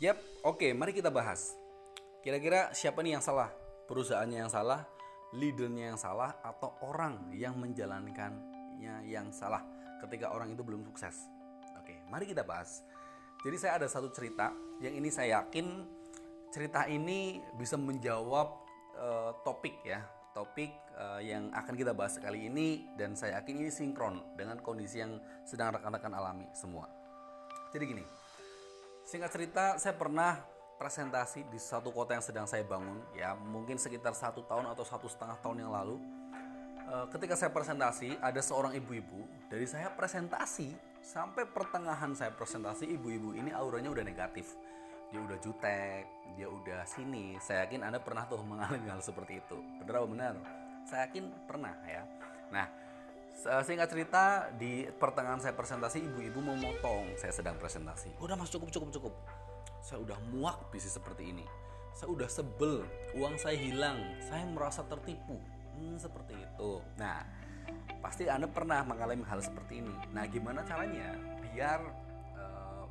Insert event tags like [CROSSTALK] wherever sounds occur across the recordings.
Yap, oke, mari kita bahas. Kira-kira siapa nih yang salah? Perusahaannya yang salah, leadernya yang salah, atau orang yang menjalankannya yang salah ketika orang itu belum sukses? Oke, mari kita bahas. Jadi saya ada satu cerita yang ini saya yakin cerita ini bisa menjawab uh, topik ya, topik uh, yang akan kita bahas kali ini dan saya yakin ini sinkron dengan kondisi yang sedang rekan-rekan alami semua. Jadi gini, Singkat cerita, saya pernah presentasi di satu kota yang sedang saya bangun, ya mungkin sekitar satu tahun atau satu setengah tahun yang lalu. E, ketika saya presentasi, ada seorang ibu-ibu dari saya presentasi sampai pertengahan saya presentasi, ibu-ibu ini auranya udah negatif. Dia udah jutek, dia udah sini. Saya yakin Anda pernah tuh [LAUGHS] mengalami hal seperti itu. Benar benar? Saya yakin pernah ya. Nah, Singkat cerita di pertengahan saya presentasi ibu-ibu memotong saya sedang presentasi. Udah mas cukup cukup cukup. Saya udah muak bisnis seperti ini. Saya udah sebel, uang saya hilang, saya merasa tertipu. Hmm, seperti itu. Nah, pasti Anda pernah mengalami hal seperti ini. Nah, gimana caranya biar uh,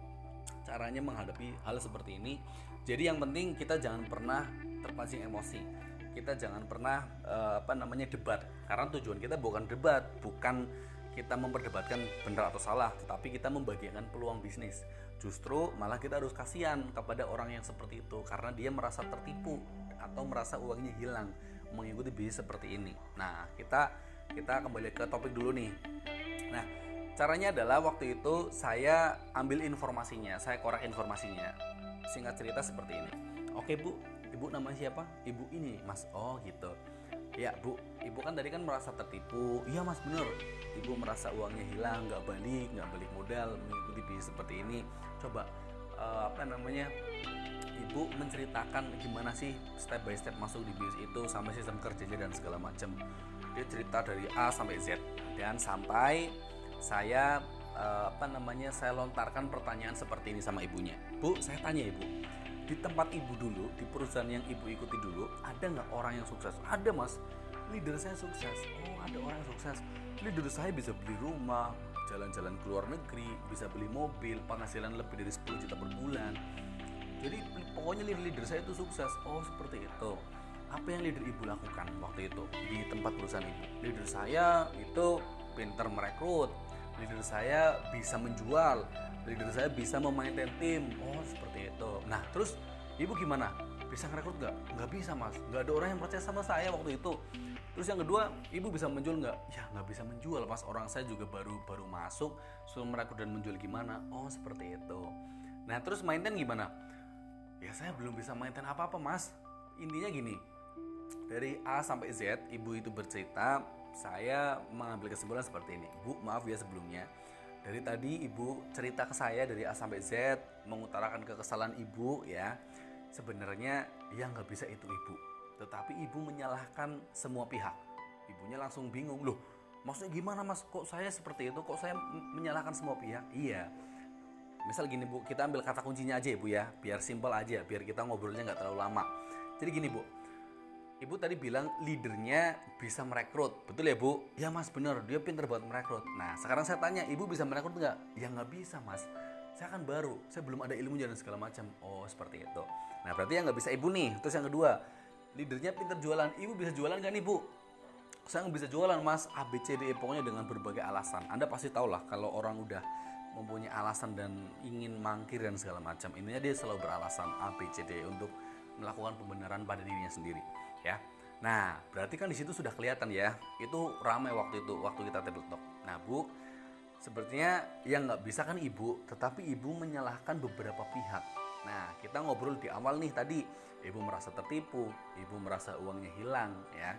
caranya menghadapi hal seperti ini? Jadi yang penting kita jangan pernah terpancing emosi kita jangan pernah uh, apa namanya debat. Karena tujuan kita bukan debat bukan kita memperdebatkan benar atau salah tetapi kita membagikan peluang bisnis. Justru malah kita harus kasihan kepada orang yang seperti itu karena dia merasa tertipu atau merasa uangnya hilang mengikuti bisnis seperti ini. Nah kita kita kembali ke topik dulu nih. Nah caranya adalah waktu itu saya ambil informasinya saya korek informasinya. Singkat cerita seperti ini. Oke bu ibu nama siapa? Ibu ini mas. Oh gitu. Ya bu ibu kan tadi kan merasa tertipu. Iya mas bener. Ibu merasa uangnya hilang nggak balik nggak balik modal mengikuti bisnis seperti ini. Coba uh, apa namanya ibu menceritakan gimana sih step by step masuk di bisnis itu sampai sistem kerjanya dan segala macam dia cerita dari A sampai Z. Dan sampai saya uh, apa namanya saya lontarkan pertanyaan seperti ini sama ibunya. Bu saya tanya ibu di tempat ibu dulu di perusahaan yang ibu ikuti dulu ada nggak orang yang sukses? Ada mas. Leader saya sukses. Oh ada orang yang sukses. Leader saya bisa beli rumah jalan-jalan ke luar negeri bisa beli mobil penghasilan lebih dari 10 juta per bulan. Jadi pokoknya leader saya itu sukses. Oh seperti itu. Apa yang leader ibu lakukan waktu itu di tempat perusahaan ibu? Leader saya itu pinter merekrut. Leader saya bisa menjual. Leader saya bisa memaintain tim. Oh seperti itu nah terus ibu gimana? Bisa ngerekrut nggak? Nggak bisa mas. Nggak ada orang yang percaya sama saya waktu itu. Terus yang kedua ibu bisa menjual nggak? Ya nggak bisa menjual mas. Orang saya juga baru baru masuk suruh merekrut dan menjual gimana? Oh seperti itu. Nah terus maintain gimana? Ya saya belum bisa maintain apa apa mas. Intinya gini dari A sampai Z ibu itu bercerita saya mengambil kesimpulan seperti ini. Bu maaf ya sebelumnya dari tadi ibu cerita ke saya dari A sampai Z mengutarakan kekesalan ibu ya. Sebenarnya yang nggak bisa itu ibu. Tetapi ibu menyalahkan semua pihak. Ibunya langsung bingung loh maksudnya gimana mas? Kok saya seperti itu? Kok saya menyalahkan semua pihak? Iya. Misal gini bu kita ambil kata kuncinya aja ya bu ya. Biar simpel aja biar kita ngobrolnya nggak terlalu lama. Jadi gini bu Ibu tadi bilang leadernya bisa merekrut, betul ya Bu? Ya Mas bener, dia pinter buat merekrut. Nah sekarang saya tanya, Ibu bisa merekrut nggak? Ya nggak bisa Mas. Saya kan baru, saya belum ada ilmunya dan segala macam. Oh seperti itu. Nah berarti yang nggak bisa Ibu nih. Terus yang kedua, leadernya pinter jualan. Ibu bisa jualan kan Ibu? Saya nggak bisa jualan Mas. A, B, C, D, E pokoknya dengan berbagai alasan. Anda pasti tahu lah kalau orang udah mempunyai alasan dan ingin mangkir dan segala macam. Intinya dia selalu beralasan A, B, C, D, E untuk melakukan pembenaran pada dirinya sendiri ya. Nah, berarti kan di situ sudah kelihatan ya. Itu ramai waktu itu waktu kita table talk. Nah, Bu, sepertinya yang nggak bisa kan Ibu, tetapi Ibu menyalahkan beberapa pihak. Nah, kita ngobrol di awal nih tadi, Ibu merasa tertipu, Ibu merasa uangnya hilang ya.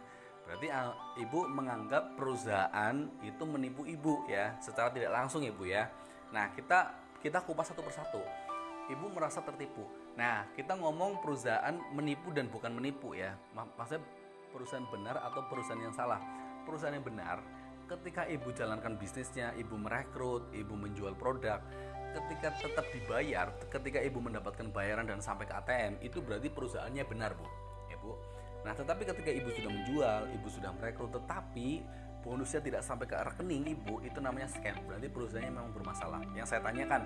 Berarti uh, Ibu menganggap perusahaan itu menipu Ibu ya, secara tidak langsung Ibu ya. Nah, kita kita kupas satu persatu. Ibu merasa tertipu. Nah, kita ngomong perusahaan menipu dan bukan menipu ya. Maksudnya perusahaan benar atau perusahaan yang salah. Perusahaan yang benar ketika ibu jalankan bisnisnya, ibu merekrut, ibu menjual produk, ketika tetap dibayar, ketika ibu mendapatkan bayaran dan sampai ke ATM, itu berarti perusahaannya benar, Bu. Ya, Bu. Nah, tetapi ketika ibu sudah menjual, ibu sudah merekrut, tetapi bonusnya tidak sampai ke rekening ibu, itu namanya scam. Berarti perusahaannya memang bermasalah. Yang saya tanyakan,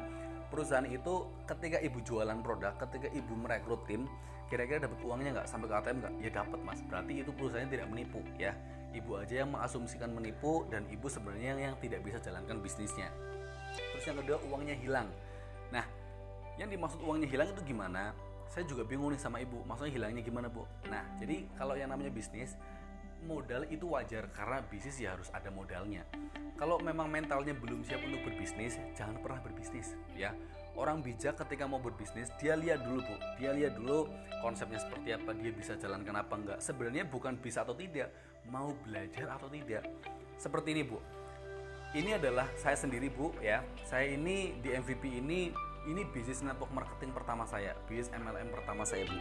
perusahaan itu ketika ibu jualan produk ketika ibu merekrut tim kira-kira dapat uangnya nggak? Sampai ke ATM nggak? Ya dapat mas. Berarti itu perusahaannya tidak menipu ya. Ibu aja yang mengasumsikan menipu dan ibu sebenarnya yang tidak bisa jalankan bisnisnya. Terus yang kedua uangnya hilang. Nah yang dimaksud uangnya hilang itu gimana? Saya juga bingung nih sama ibu. Maksudnya hilangnya gimana bu? Nah jadi kalau yang namanya bisnis modal itu wajar karena bisnis ya harus ada modalnya. Kalau memang mentalnya belum siap untuk berbisnis, jangan pernah berbisnis ya. Orang bijak ketika mau berbisnis, dia lihat dulu bu, dia lihat dulu konsepnya seperti apa, dia bisa jalankan apa enggak. Sebenarnya bukan bisa atau tidak, mau belajar atau tidak. Seperti ini bu, ini adalah saya sendiri bu ya. Saya ini di MVP ini ini bisnis network marketing pertama saya, bisnis MLM pertama saya bu.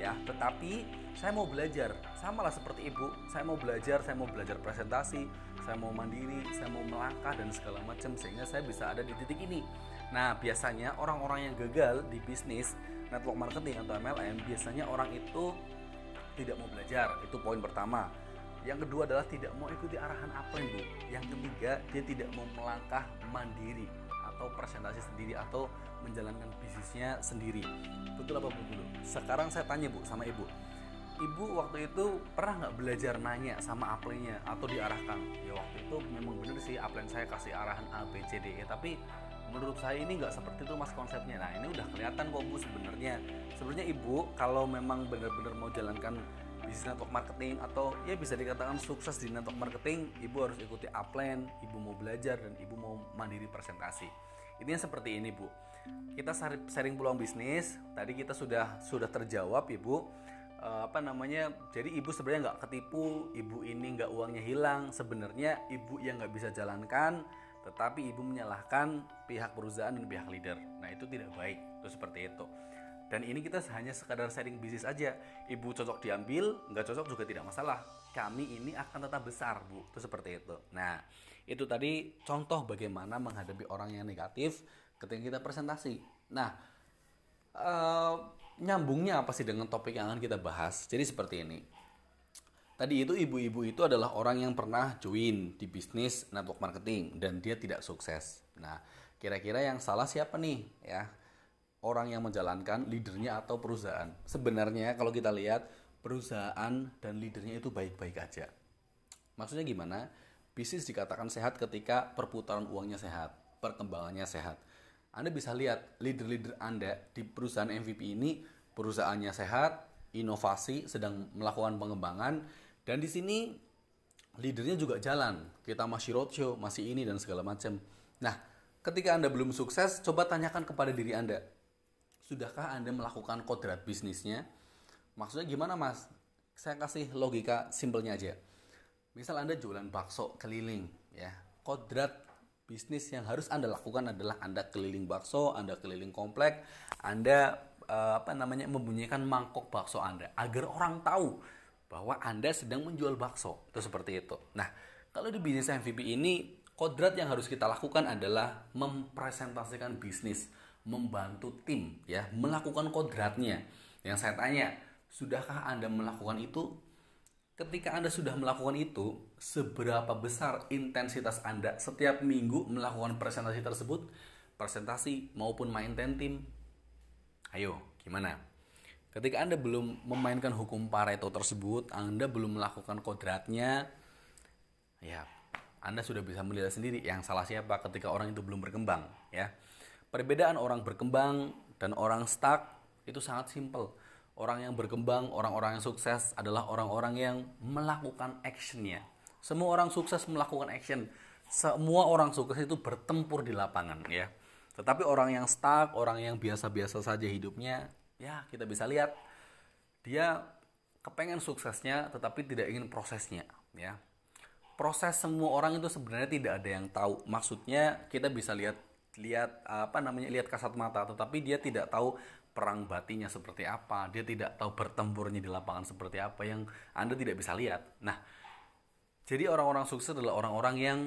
Ya, tetapi saya mau belajar, sama lah seperti ibu. Saya mau belajar, saya mau belajar presentasi, saya mau mandiri, saya mau melangkah dan segala macam sehingga saya bisa ada di titik ini. Nah, biasanya orang-orang yang gagal di bisnis network marketing atau MLM, biasanya orang itu tidak mau belajar. Itu poin pertama. Yang kedua adalah tidak mau ikuti arahan apa bu. Yang ketiga, dia tidak mau melangkah mandiri atau presentasi sendiri atau menjalankan bisnisnya sendiri. Betul apa bu? Dulu sekarang saya tanya bu sama ibu. Ibu waktu itu pernah nggak belajar nanya sama aplennya atau diarahkan? Ya waktu itu memang bener sih aplen saya kasih arahan A B C D E tapi menurut saya ini nggak seperti itu mas konsepnya. Nah ini udah kelihatan kok bu sebenarnya. Sebenarnya ibu kalau memang benar-benar mau jalankan bisnis network marketing atau ya bisa dikatakan sukses di network marketing ibu harus ikuti upline ibu mau belajar dan ibu mau mandiri presentasi. Ini seperti ini bu. Kita sharing peluang bisnis tadi kita sudah sudah terjawab ibu. Uh, apa namanya jadi ibu sebenarnya nggak ketipu ibu ini nggak uangnya hilang. Sebenarnya ibu yang nggak bisa jalankan tetapi ibu menyalahkan pihak perusahaan dan pihak leader. Nah itu tidak baik. Itu seperti itu dan ini kita hanya sekadar sharing bisnis aja. Ibu cocok diambil nggak cocok juga tidak masalah. Kami ini akan tetap besar bu. Itu seperti itu. Nah itu tadi contoh bagaimana menghadapi orang yang negatif ketika kita presentasi. Nah uh, nyambungnya apa sih dengan topik yang akan kita bahas? Jadi seperti ini. Tadi itu ibu-ibu itu adalah orang yang pernah join di bisnis network marketing dan dia tidak sukses. Nah, kira-kira yang salah siapa nih ya? Orang yang menjalankan leadernya atau perusahaan. Sebenarnya kalau kita lihat perusahaan dan leadernya itu baik-baik aja. Maksudnya gimana? Bisnis dikatakan sehat ketika perputaran uangnya sehat, perkembangannya sehat. Anda bisa lihat leader-leader Anda di perusahaan MVP ini perusahaannya sehat, inovasi, sedang melakukan pengembangan, dan di sini leadernya juga jalan. Kita masih roadshow, masih ini dan segala macam. Nah, ketika Anda belum sukses, coba tanyakan kepada diri Anda, Sudahkah Anda melakukan kodrat bisnisnya? Maksudnya gimana mas? Saya kasih logika simpelnya aja. Misal Anda jualan bakso keliling, ya. Kodrat bisnis yang harus Anda lakukan adalah Anda keliling bakso, Anda keliling komplek, Anda uh, apa namanya membunyikan mangkok bakso Anda agar orang tahu bahwa Anda sedang menjual bakso. Itu seperti itu. Nah, kalau di bisnis MVP ini kodrat yang harus kita lakukan adalah mempresentasikan bisnis membantu tim ya melakukan kodratnya. Yang saya tanya, sudahkah Anda melakukan itu? Ketika Anda sudah melakukan itu, seberapa besar intensitas Anda setiap minggu melakukan presentasi tersebut? Presentasi maupun main tim? Ayo, gimana? Ketika Anda belum memainkan hukum Pareto tersebut, Anda belum melakukan kodratnya, ya Anda sudah bisa melihat sendiri yang salah siapa ketika orang itu belum berkembang, ya. Perbedaan orang berkembang dan orang stuck itu sangat simpel. Orang yang berkembang, orang-orang yang sukses adalah orang-orang yang melakukan actionnya. Semua orang sukses melakukan action. Semua orang sukses itu bertempur di lapangan ya. Tetapi orang yang stuck, orang yang biasa-biasa saja hidupnya, ya kita bisa lihat dia kepengen suksesnya tetapi tidak ingin prosesnya ya. Proses semua orang itu sebenarnya tidak ada yang tahu. Maksudnya kita bisa lihat lihat apa namanya lihat kasat mata tetapi dia tidak tahu perang batinnya seperti apa dia tidak tahu bertempurnya di lapangan seperti apa yang anda tidak bisa lihat. Nah jadi orang-orang sukses adalah orang-orang yang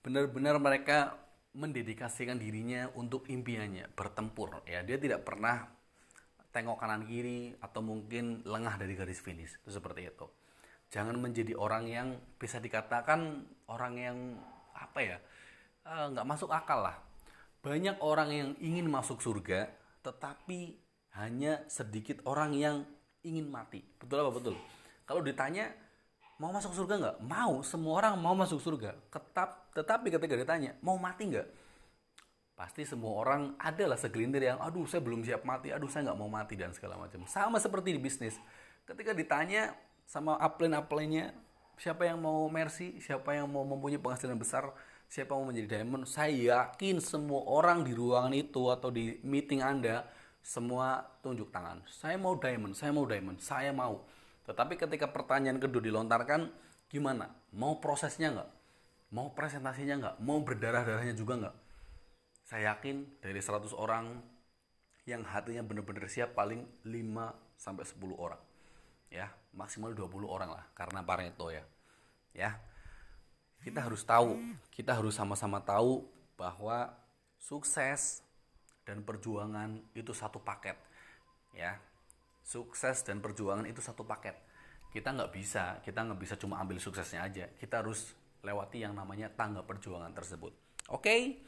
benar-benar mereka mendedikasikan dirinya untuk impiannya bertempur ya. Dia tidak pernah tengok kanan kiri atau mungkin lengah dari garis finish itu seperti itu. Jangan menjadi orang yang bisa dikatakan orang yang apa ya nggak uh, masuk akal lah banyak orang yang ingin masuk surga, tetapi hanya sedikit orang yang ingin mati. Betul apa betul? Kalau ditanya mau masuk surga nggak? Mau, semua orang mau masuk surga. Ketap, tetapi ketika ditanya mau mati nggak? Pasti semua orang adalah segelintir yang, aduh saya belum siap mati, aduh saya nggak mau mati dan segala macam. Sama seperti di bisnis. Ketika ditanya sama upline-upline-nya, siapa yang mau mercy, siapa yang mau mempunyai penghasilan besar, siapa mau menjadi diamond, saya yakin semua orang di ruangan itu atau di meeting Anda semua tunjuk tangan. Saya mau diamond, saya mau diamond, saya mau. Tetapi ketika pertanyaan kedua dilontarkan, gimana? Mau prosesnya nggak? Mau presentasinya nggak? Mau berdarah-darahnya juga nggak? Saya yakin dari 100 orang yang hatinya benar-benar siap paling 5 sampai 10 orang. Ya, maksimal 20 orang lah karena Pareto ya. Ya kita harus tahu, kita harus sama-sama tahu bahwa sukses dan perjuangan itu satu paket, ya. Sukses dan perjuangan itu satu paket. Kita nggak bisa, kita nggak bisa cuma ambil suksesnya aja. Kita harus lewati yang namanya tangga perjuangan tersebut. Oke,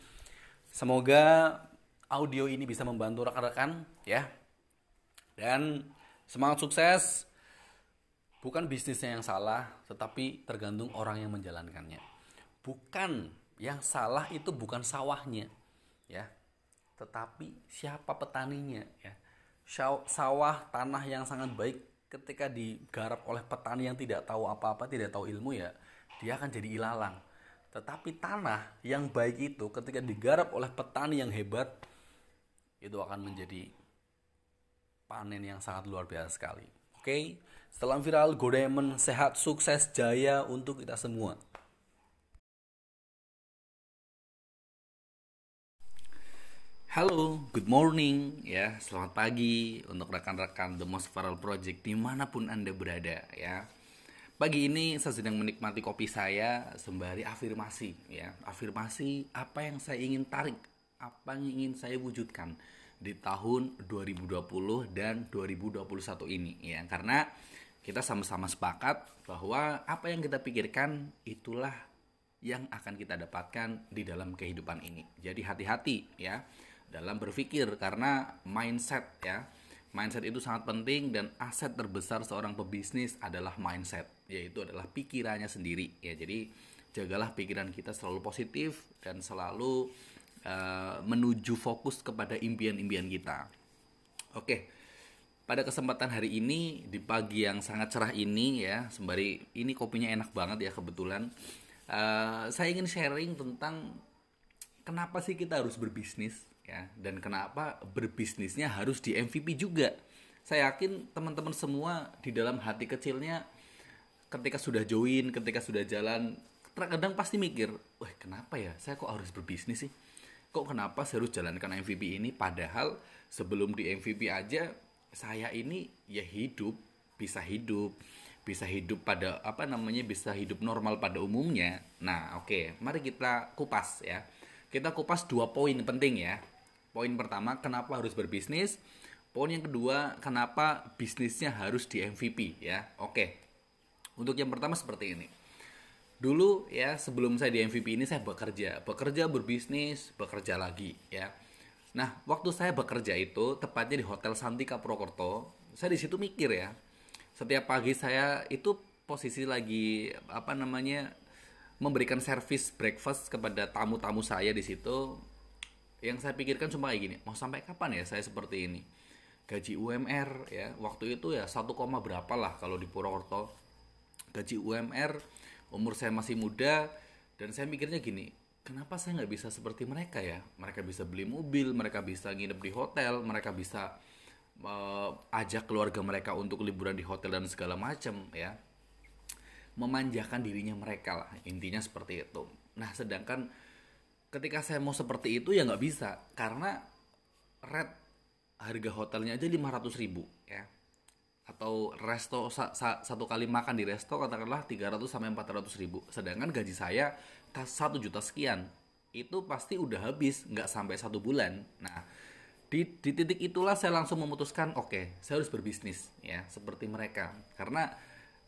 semoga audio ini bisa membantu rekan-rekan, ya. Dan semangat sukses Bukan bisnisnya yang salah, tetapi tergantung orang yang menjalankannya. Bukan yang salah itu bukan sawahnya, ya. Tetapi siapa petaninya, ya. Sawah tanah yang sangat baik ketika digarap oleh petani yang tidak tahu apa-apa, tidak tahu ilmu ya, dia akan jadi ilalang. Tetapi tanah yang baik itu ketika digarap oleh petani yang hebat itu akan menjadi panen yang sangat luar biasa sekali. Oke. Okay? Setelah viral, Godemon sehat, sukses, jaya untuk kita semua. Halo, good morning ya, selamat pagi untuk rekan-rekan The Most Viral Project di mana pun anda berada ya. Pagi ini saya sedang menikmati kopi saya sembari afirmasi ya, afirmasi apa yang saya ingin tarik, apa yang ingin saya wujudkan di tahun 2020 dan 2021 ini ya, karena kita sama-sama sepakat bahwa apa yang kita pikirkan itulah yang akan kita dapatkan di dalam kehidupan ini. Jadi hati-hati ya dalam berpikir karena mindset ya. Mindset itu sangat penting dan aset terbesar seorang pebisnis adalah mindset, yaitu adalah pikirannya sendiri ya. Jadi jagalah pikiran kita selalu positif dan selalu uh, menuju fokus kepada impian-impian kita. Oke pada kesempatan hari ini di pagi yang sangat cerah ini ya sembari ini kopinya enak banget ya kebetulan uh, saya ingin sharing tentang kenapa sih kita harus berbisnis ya dan kenapa berbisnisnya harus di MVP juga. Saya yakin teman-teman semua di dalam hati kecilnya ketika sudah join ketika sudah jalan terkadang pasti mikir wah kenapa ya? Saya kok harus berbisnis sih? Kok kenapa saya harus jalankan MVP ini? Padahal sebelum di MVP aja saya ini ya hidup bisa hidup bisa hidup pada apa namanya bisa hidup normal pada umumnya. Nah oke okay, mari kita kupas ya. Kita kupas dua poin penting ya. Poin pertama kenapa harus berbisnis? Poin yang kedua kenapa bisnisnya harus di MVP ya? Oke okay. untuk yang pertama seperti ini. Dulu ya sebelum saya di MVP ini saya bekerja. Bekerja berbisnis bekerja lagi ya Nah, waktu saya bekerja itu tepatnya di Hotel Santika Purwokerto, saya di situ mikir ya. Setiap pagi saya itu posisi lagi apa namanya memberikan servis breakfast kepada tamu-tamu saya di situ. Yang saya pikirkan cuma kayak gini, mau sampai kapan ya saya seperti ini? Gaji UMR ya, waktu itu ya 1, berapa lah kalau di Purwokerto. Gaji UMR, umur saya masih muda dan saya mikirnya gini, kenapa saya nggak bisa seperti mereka ya? Mereka bisa beli mobil mereka bisa nginep di hotel mereka bisa uh, ajak keluarga mereka untuk liburan di hotel dan segala macam ya. Memanjakan dirinya mereka lah intinya seperti itu. Nah sedangkan ketika saya mau seperti itu ya nggak bisa karena red harga hotelnya aja 500 ribu ya. Atau resto sa, sa, satu kali makan di resto katakanlah 300 sampai 400 ribu. Sedangkan gaji saya satu juta sekian itu pasti udah habis nggak sampai satu bulan nah di, di titik itulah saya langsung memutuskan oke okay, saya harus berbisnis ya seperti mereka karena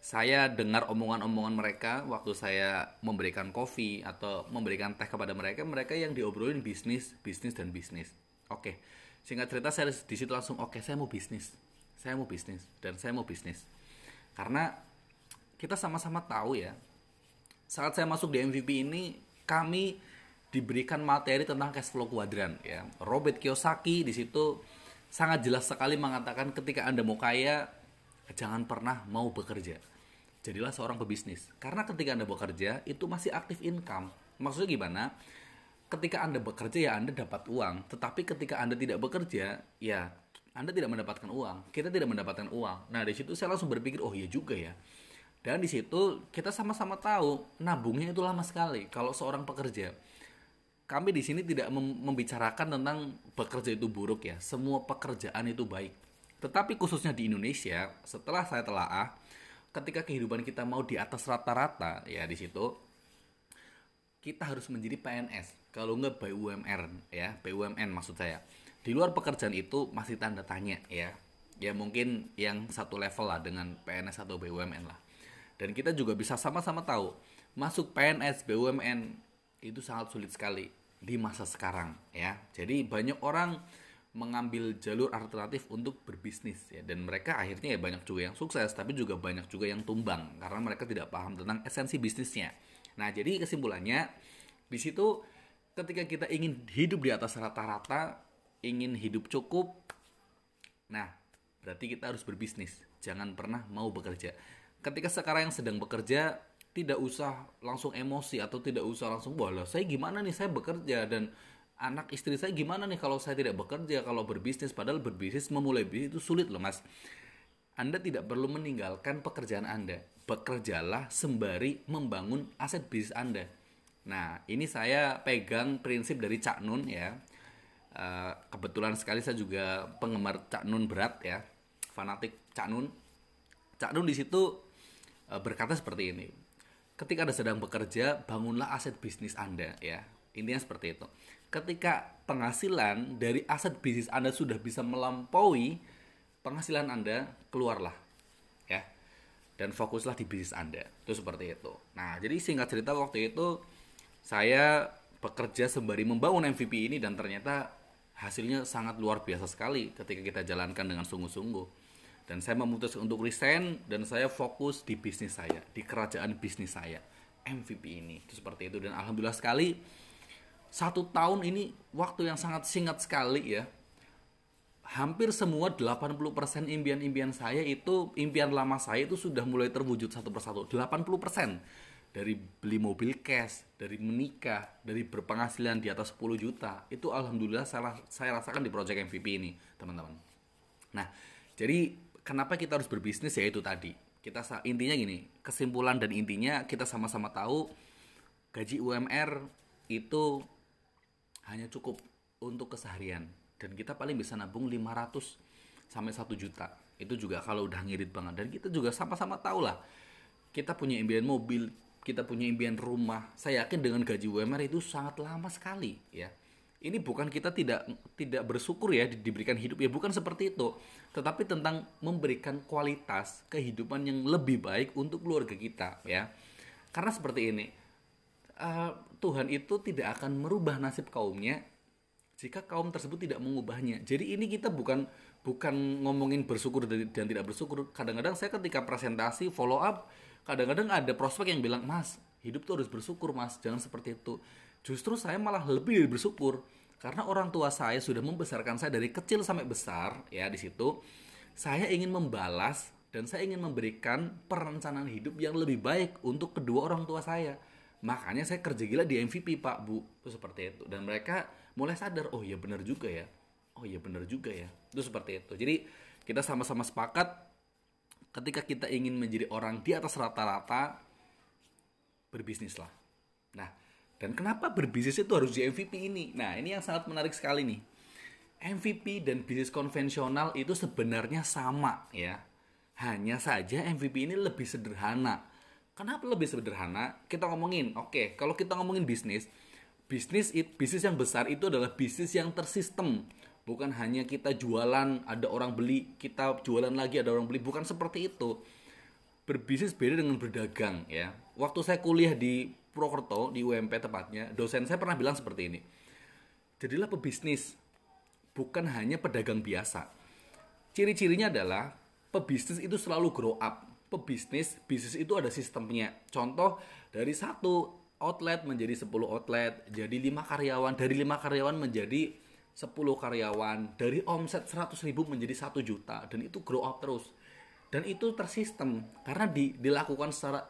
saya dengar omongan-omongan mereka waktu saya memberikan kopi atau memberikan teh kepada mereka, mereka yang diobrolin bisnis, bisnis dan bisnis. Oke, singkat cerita saya di situ langsung oke saya mau bisnis, saya mau bisnis dan saya mau bisnis. Karena kita sama-sama tahu ya, saat saya masuk di MVP ini kami diberikan materi tentang cash flow kuadran ya. Robert Kiyosaki di situ sangat jelas sekali mengatakan ketika Anda mau kaya jangan pernah mau bekerja jadilah seorang pebisnis. Karena ketika Anda bekerja, itu masih aktif income. Maksudnya gimana? Ketika Anda bekerja ya Anda dapat uang, tetapi ketika Anda tidak bekerja, ya Anda tidak mendapatkan uang. Kita tidak mendapatkan uang. Nah, di situ saya langsung berpikir, oh iya juga ya. Dan di situ kita sama-sama tahu nabungnya itu lama sekali kalau seorang pekerja. Kami di sini tidak membicarakan tentang bekerja itu buruk ya. Semua pekerjaan itu baik. Tetapi khususnya di Indonesia, setelah saya telaah, ketika kehidupan kita mau di atas rata-rata ya di situ kita harus menjadi PNS kalau nggak BUMN ya BUMN maksud saya di luar pekerjaan itu masih tanda tanya ya ya mungkin yang satu level lah dengan PNS atau BUMN lah dan kita juga bisa sama-sama tahu masuk PNS BUMN itu sangat sulit sekali di masa sekarang ya jadi banyak orang mengambil jalur alternatif untuk berbisnis ya dan mereka akhirnya ya banyak juga yang sukses tapi juga banyak juga yang tumbang karena mereka tidak paham tentang esensi bisnisnya. Nah, jadi kesimpulannya di situ ketika kita ingin hidup di atas rata-rata, ingin hidup cukup, nah berarti kita harus berbisnis. Jangan pernah mau bekerja. Ketika sekarang yang sedang bekerja tidak usah langsung emosi atau tidak usah langsung bolos. Saya gimana nih saya bekerja dan anak istri saya gimana nih kalau saya tidak bekerja kalau berbisnis padahal berbisnis memulai bisnis itu sulit loh mas anda tidak perlu meninggalkan pekerjaan Anda. Bekerjalah sembari membangun aset bisnis Anda. Nah, ini saya pegang prinsip dari Cak Nun ya. Eh, kebetulan sekali saya juga penggemar Cak Nun berat ya, fanatik Cak Nun. Cak Nun di situ berkata seperti ini. Ketika Anda sedang bekerja, bangunlah aset bisnis Anda ya. Intinya seperti itu ketika penghasilan dari aset bisnis Anda sudah bisa melampaui penghasilan Anda, keluarlah. Ya. Dan fokuslah di bisnis Anda. Itu seperti itu. Nah, jadi singkat cerita waktu itu saya bekerja sembari membangun MVP ini dan ternyata hasilnya sangat luar biasa sekali ketika kita jalankan dengan sungguh-sungguh. Dan saya memutuskan untuk resign dan saya fokus di bisnis saya, di kerajaan bisnis saya, MVP ini. Itu seperti itu. Dan alhamdulillah sekali satu tahun ini waktu yang sangat singkat sekali ya. Hampir semua 80% impian-impian saya itu impian lama saya itu sudah mulai terwujud satu persatu. 80% dari beli mobil cash dari menikah dari berpenghasilan di atas 10 juta. Itu alhamdulillah saya, saya rasakan di project MVP ini teman-teman. Nah jadi kenapa kita harus berbisnis? Ya itu tadi. Kita intinya gini kesimpulan dan intinya kita sama-sama tahu gaji UMR itu hanya cukup untuk keseharian. Dan kita paling bisa nabung 500 sampai 1 juta. Itu juga kalau udah ngirit banget. Dan kita juga sama-sama tahu lah kita punya impian mobil kita punya impian rumah. Saya yakin dengan gaji UMR itu sangat lama sekali ya ini bukan kita tidak tidak bersyukur ya diberikan hidup ya bukan seperti itu tetapi tentang memberikan kualitas kehidupan yang lebih baik untuk keluarga kita ya karena seperti ini uh, Tuhan itu tidak akan merubah nasib kaumnya jika kaum tersebut tidak mengubahnya. Jadi ini kita bukan bukan ngomongin bersyukur dan tidak bersyukur. Kadang-kadang saya ketika presentasi follow up, kadang-kadang ada prospek yang bilang, "Mas, hidup tuh harus bersyukur, Mas. Jangan seperti itu." Justru saya malah lebih bersyukur karena orang tua saya sudah membesarkan saya dari kecil sampai besar, ya di situ. Saya ingin membalas dan saya ingin memberikan perencanaan hidup yang lebih baik untuk kedua orang tua saya. Makanya saya kerja gila di MVP pak bu. Itu seperti itu. Dan mereka mulai sadar oh iya benar juga ya. Oh iya benar juga ya. Itu seperti itu. Jadi kita sama-sama sepakat ketika kita ingin menjadi orang di atas rata-rata berbisnis lah nah dan kenapa berbisnis itu harus di MVP ini nah ini yang sangat menarik sekali nih MVP dan bisnis konvensional itu sebenarnya sama ya hanya saja MVP ini lebih sederhana Kenapa lebih sederhana? Kita ngomongin, oke, okay, kalau kita ngomongin bisnis, bisnis bisnis yang besar itu adalah bisnis yang tersistem. Bukan hanya kita jualan, ada orang beli, kita jualan lagi, ada orang beli. Bukan seperti itu. berbisnis beda dengan berdagang ya. Waktu saya kuliah di Purwokerto di UMP tepatnya, dosen saya pernah bilang seperti ini. Jadilah pebisnis, bukan hanya pedagang biasa. Ciri-cirinya adalah pebisnis itu selalu grow up. Pebisnis, bisnis itu ada sistemnya. Contoh dari satu outlet menjadi 10 outlet, jadi lima karyawan, dari lima karyawan menjadi 10 karyawan, dari omset 100 ribu menjadi 1 juta, dan itu grow up terus dan itu tersistem karena di, dilakukan secara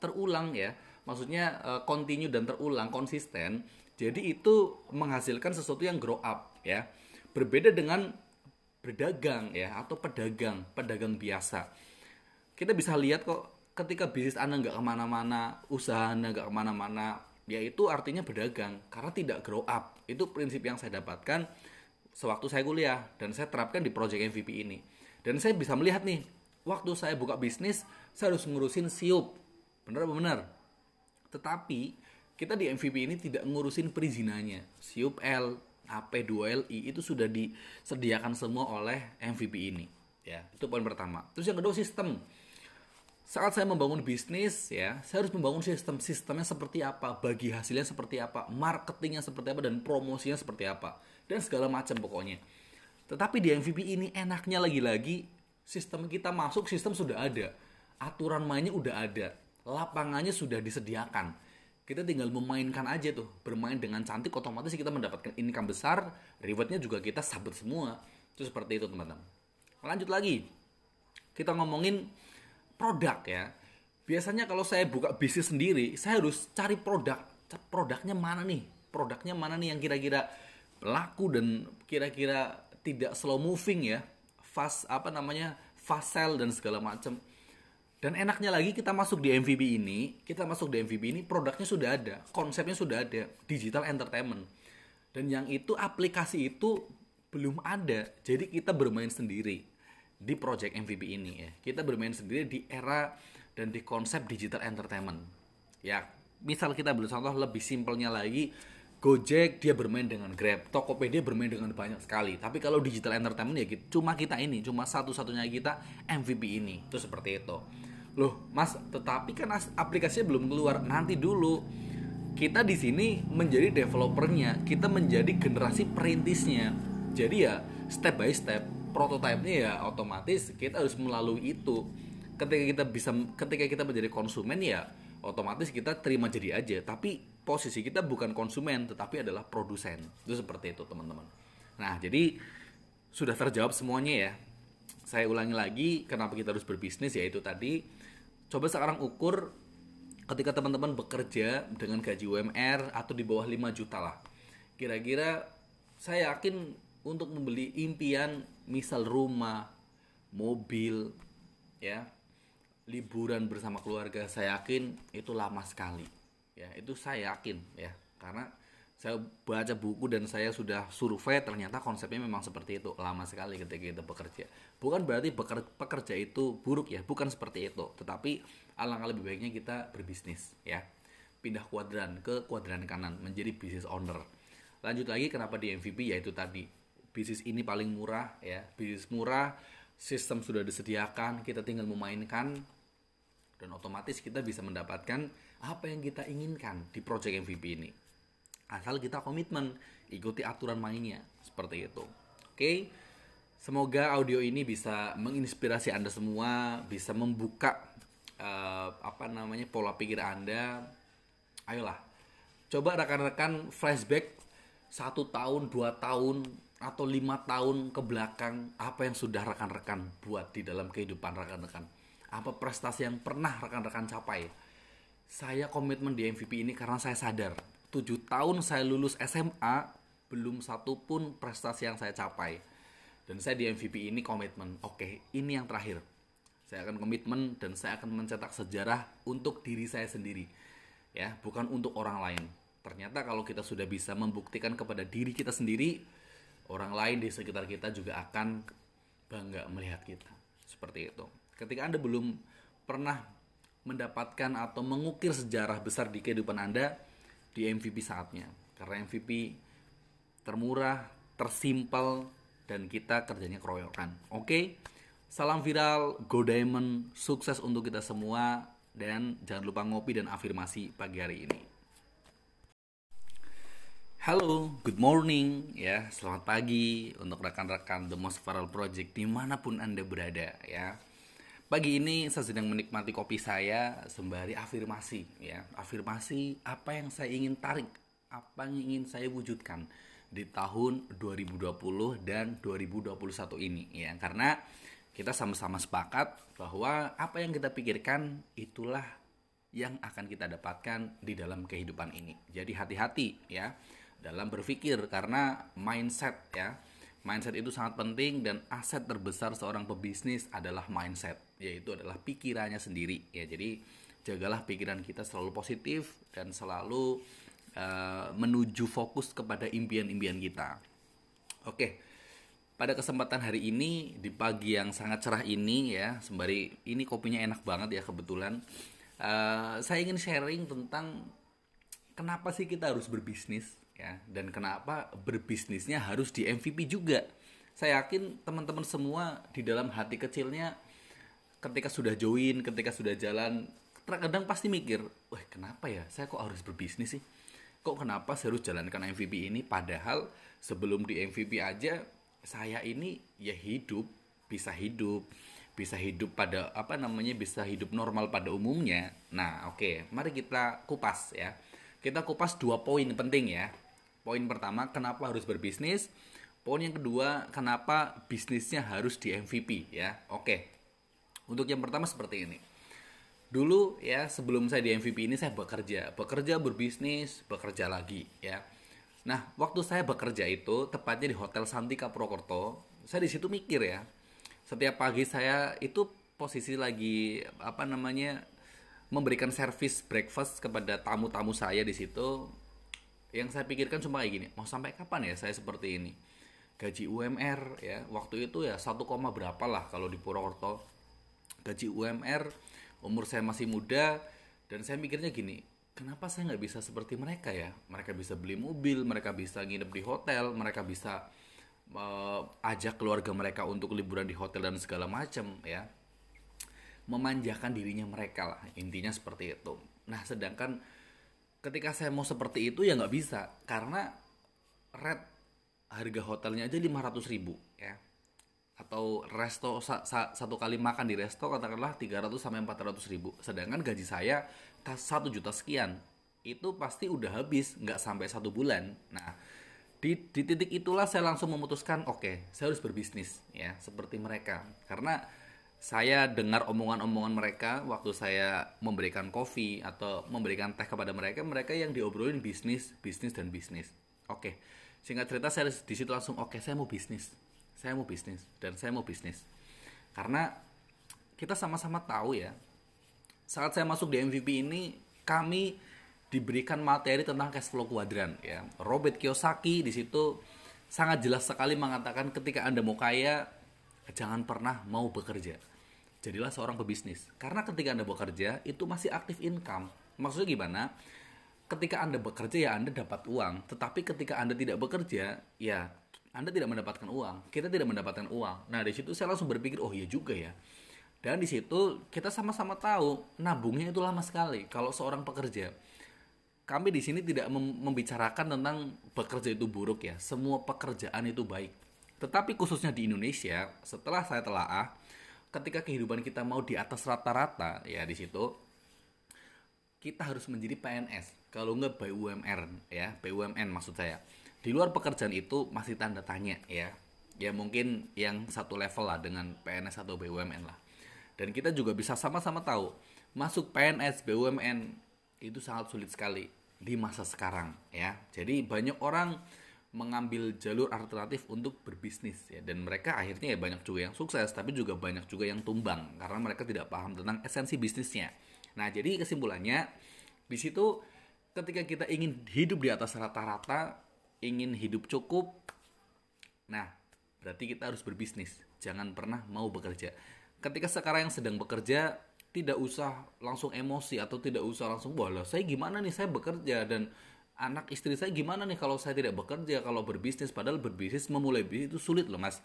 terulang ya maksudnya uh, continue dan terulang konsisten. Jadi itu menghasilkan sesuatu yang grow up ya. Berbeda dengan berdagang ya atau pedagang pedagang biasa. Kita bisa lihat kok ketika bisnis anda nggak ke mana-mana usaha anda nggak ke mana-mana ya itu artinya berdagang karena tidak grow up. Itu prinsip yang saya dapatkan sewaktu saya kuliah dan saya terapkan di project MVP ini. Dan saya bisa melihat nih waktu saya buka bisnis saya harus ngurusin siup. Bener tetapi kita di MVP ini tidak ngurusin perizinannya. Siup L AP2LI itu sudah disediakan semua oleh MVP ini ya. Itu poin pertama. Terus yang kedua sistem. Saat saya membangun bisnis ya saya harus membangun sistem. Sistemnya seperti apa? Bagi hasilnya seperti apa? Marketingnya seperti apa? Dan promosinya seperti apa? Dan segala macam pokoknya. Tetapi di MVP ini enaknya lagi-lagi sistem kita masuk sistem sudah ada. Aturan mainnya udah ada lapangannya sudah disediakan. Kita tinggal memainkan aja tuh bermain dengan cantik otomatis kita mendapatkan income besar rewardnya juga kita sabut semua. Itu seperti itu teman-teman. Lanjut lagi. Kita ngomongin produk ya. Biasanya kalau saya buka bisnis sendiri saya harus cari produk. Produknya mana nih? Produknya mana nih yang kira-kira laku dan kira-kira tidak slow moving ya? Fast apa namanya? Fast sell dan segala macam dan enaknya lagi kita masuk di MVP ini, kita masuk di MVP ini produknya sudah ada, konsepnya sudah ada, digital entertainment. Dan yang itu aplikasi itu belum ada. Jadi kita bermain sendiri di project MVP ini ya. Kita bermain sendiri di era dan di konsep digital entertainment. Ya, misal kita beli contoh lebih simpelnya lagi, Gojek dia bermain dengan Grab, Tokopedia bermain dengan banyak sekali. Tapi kalau digital entertainment ya cuma kita ini, cuma satu-satunya kita MVP ini. Itu seperti itu. Loh, Mas, tetapi kan aplikasinya belum keluar. Nanti dulu. Kita di sini menjadi developernya, kita menjadi generasi perintisnya. Jadi ya step by step, prototipenya ya otomatis kita harus melalui itu. Ketika kita bisa ketika kita menjadi konsumen ya otomatis kita terima jadi aja. Tapi posisi kita bukan konsumen tetapi adalah produsen itu seperti itu teman-teman nah jadi sudah terjawab semuanya ya saya ulangi lagi kenapa kita harus berbisnis yaitu tadi coba sekarang ukur ketika teman-teman bekerja dengan gaji UMR atau di bawah 5 juta lah. Kira-kira saya yakin untuk membeli impian misal rumah mobil ya liburan bersama keluarga saya yakin itu lama sekali. Ya itu saya yakin ya. Karena saya baca buku dan saya sudah survei ternyata konsepnya memang seperti itu. Lama sekali ketika kita bekerja. Bukan berarti pekerja itu buruk ya bukan seperti itu. Tetapi alangkah lebih baiknya kita berbisnis ya. Pindah kuadran ke kuadran kanan menjadi business owner. Lanjut lagi kenapa di MVP yaitu tadi bisnis ini paling murah ya. Bisnis murah sistem sudah disediakan kita tinggal memainkan dan otomatis kita bisa mendapatkan apa yang kita inginkan di project MVP ini. Asal kita komitmen, ikuti aturan mainnya seperti itu. Oke. Semoga audio ini bisa menginspirasi Anda semua, bisa membuka uh, apa namanya pola pikir Anda. Ayolah, coba rekan-rekan flashback satu tahun, dua tahun, atau lima tahun ke belakang apa yang sudah rekan-rekan buat di dalam kehidupan rekan-rekan apa prestasi yang pernah rekan-rekan capai saya komitmen di MVP ini karena saya sadar 7 tahun saya lulus SMA belum satu pun prestasi yang saya capai. Dan saya di MVP ini komitmen. Oke ini yang terakhir. Saya akan komitmen dan saya akan mencetak sejarah untuk diri saya sendiri ya bukan untuk orang lain. Ternyata kalau kita sudah bisa membuktikan kepada diri kita sendiri orang lain di sekitar kita juga akan bangga melihat kita. Seperti itu. Ketika anda belum pernah mendapatkan atau mengukir sejarah besar di kehidupan Anda di MVP saatnya. Karena MVP termurah, tersimpel, dan kita kerjanya keroyokan. Oke, Salam viral, Go Diamond, sukses untuk kita semua dan jangan lupa ngopi dan afirmasi pagi hari ini. Halo, good morning ya, selamat pagi untuk rekan-rekan The Most Viral Project di mana pun anda berada ya. Pagi ini saya sedang menikmati kopi saya sembari afirmasi ya, afirmasi apa yang saya ingin tarik, apa yang ingin saya wujudkan di tahun 2020 dan 2021 ini ya, karena kita sama-sama sepakat bahwa apa yang kita pikirkan itulah yang akan kita dapatkan di dalam kehidupan ini. Jadi hati-hati ya dalam berpikir karena mindset ya. Mindset itu sangat penting dan aset terbesar seorang pebisnis adalah mindset, yaitu adalah pikirannya sendiri ya. Jadi jagalah pikiran kita selalu positif dan selalu uh, menuju fokus kepada impian-impian kita. Oke pada kesempatan hari ini di pagi yang sangat cerah ini ya sembari ini kopinya enak banget ya kebetulan uh, saya ingin sharing tentang kenapa sih kita harus berbisnis ya. Dan kenapa berbisnisnya harus di MVP juga? Saya yakin teman-teman semua di dalam hati kecilnya ketika sudah join ketika sudah jalan terkadang pasti mikir wah kenapa ya? Saya kok harus berbisnis sih? Kok kenapa saya harus jalankan MVP ini? Padahal sebelum di MVP aja saya ini ya hidup bisa hidup bisa hidup pada apa namanya bisa hidup normal pada umumnya. Nah oke okay, mari kita kupas ya. Kita kupas dua poin penting ya poin pertama kenapa harus berbisnis? Poin yang kedua kenapa bisnisnya harus di MVP ya? Oke. Untuk yang pertama seperti ini. Dulu ya sebelum saya di MVP ini saya bekerja. Bekerja berbisnis bekerja lagi ya. Nah, waktu saya bekerja itu tepatnya di Hotel Santika Purwokerto, saya di situ mikir ya. Setiap pagi saya itu posisi lagi apa namanya memberikan servis breakfast kepada tamu-tamu saya di situ. Yang saya pikirkan cuma kayak gini, mau sampai kapan ya saya seperti ini? Gaji UMR ya, waktu itu ya 1, berapa lah kalau di Purwokerto. Gaji UMR, umur saya masih muda dan saya mikirnya gini, kenapa saya nggak bisa seperti mereka ya mereka bisa beli mobil mereka bisa nginep di hotel mereka bisa uh, ajak keluarga mereka untuk liburan di hotel dan segala macam ya memanjakan dirinya mereka lah intinya seperti itu nah sedangkan ketika saya mau seperti itu ya nggak bisa. Karena red harga hotelnya aja 500 ribu ya. Atau resto sa, sa, satu kali makan di resto katakanlah 300 sampai 400 ribu. Sedangkan gaji saya satu juta sekian itu pasti udah habis nggak sampai satu bulan. Nah di, di titik itulah saya langsung memutuskan oke okay, saya harus berbisnis ya seperti mereka. Karena saya dengar omongan-omongan mereka waktu saya memberikan kopi atau memberikan teh kepada mereka mereka yang diobrolin bisnis bisnis dan bisnis. Oke okay. singkat cerita saya di situ langsung oke okay, saya mau bisnis. Saya mau bisnis dan saya mau bisnis. Karena kita sama-sama tahu ya saat saya masuk di MVP ini kami diberikan materi tentang cash flow kuadran ya. Robert Kiyosaki di situ sangat jelas sekali mengatakan ketika anda mau kaya jangan pernah mau bekerja jadilah seorang pebisnis karena ketika anda bekerja itu masih aktif income maksudnya gimana ketika anda bekerja ya anda dapat uang tetapi ketika anda tidak bekerja ya anda tidak mendapatkan uang, kita tidak mendapatkan uang. Nah, di situ saya langsung berpikir, oh iya juga ya. Dan di situ kita sama-sama tahu nabungnya itu lama sekali. Kalau seorang pekerja, kami di sini tidak membicarakan tentang bekerja itu buruk ya. Semua pekerjaan itu baik. Tetapi khususnya di Indonesia, setelah saya telaah, ketika kehidupan kita mau di atas rata-rata, ya di situ kita harus menjadi PNS. Kalau nggak BUMN ya, BUMN maksud saya. Di luar pekerjaan itu masih tanda tanya ya. Ya mungkin yang satu level lah dengan PNS atau BUMN lah. Dan kita juga bisa sama-sama tahu masuk PNS BUMN itu sangat sulit sekali di masa sekarang ya. Jadi banyak orang mengambil jalur alternatif untuk berbisnis ya dan mereka akhirnya ya banyak juga yang sukses tapi juga banyak juga yang tumbang karena mereka tidak paham tentang esensi bisnisnya nah jadi kesimpulannya di situ ketika kita ingin hidup di atas rata-rata ingin hidup cukup, nah berarti kita harus berbisnis. Jangan pernah mau bekerja. Ketika sekarang yang sedang bekerja, tidak usah langsung emosi atau tidak usah langsung bolos. Saya gimana nih saya bekerja dan anak istri saya gimana nih kalau saya tidak bekerja kalau berbisnis padahal berbisnis memulai bisnis itu sulit loh mas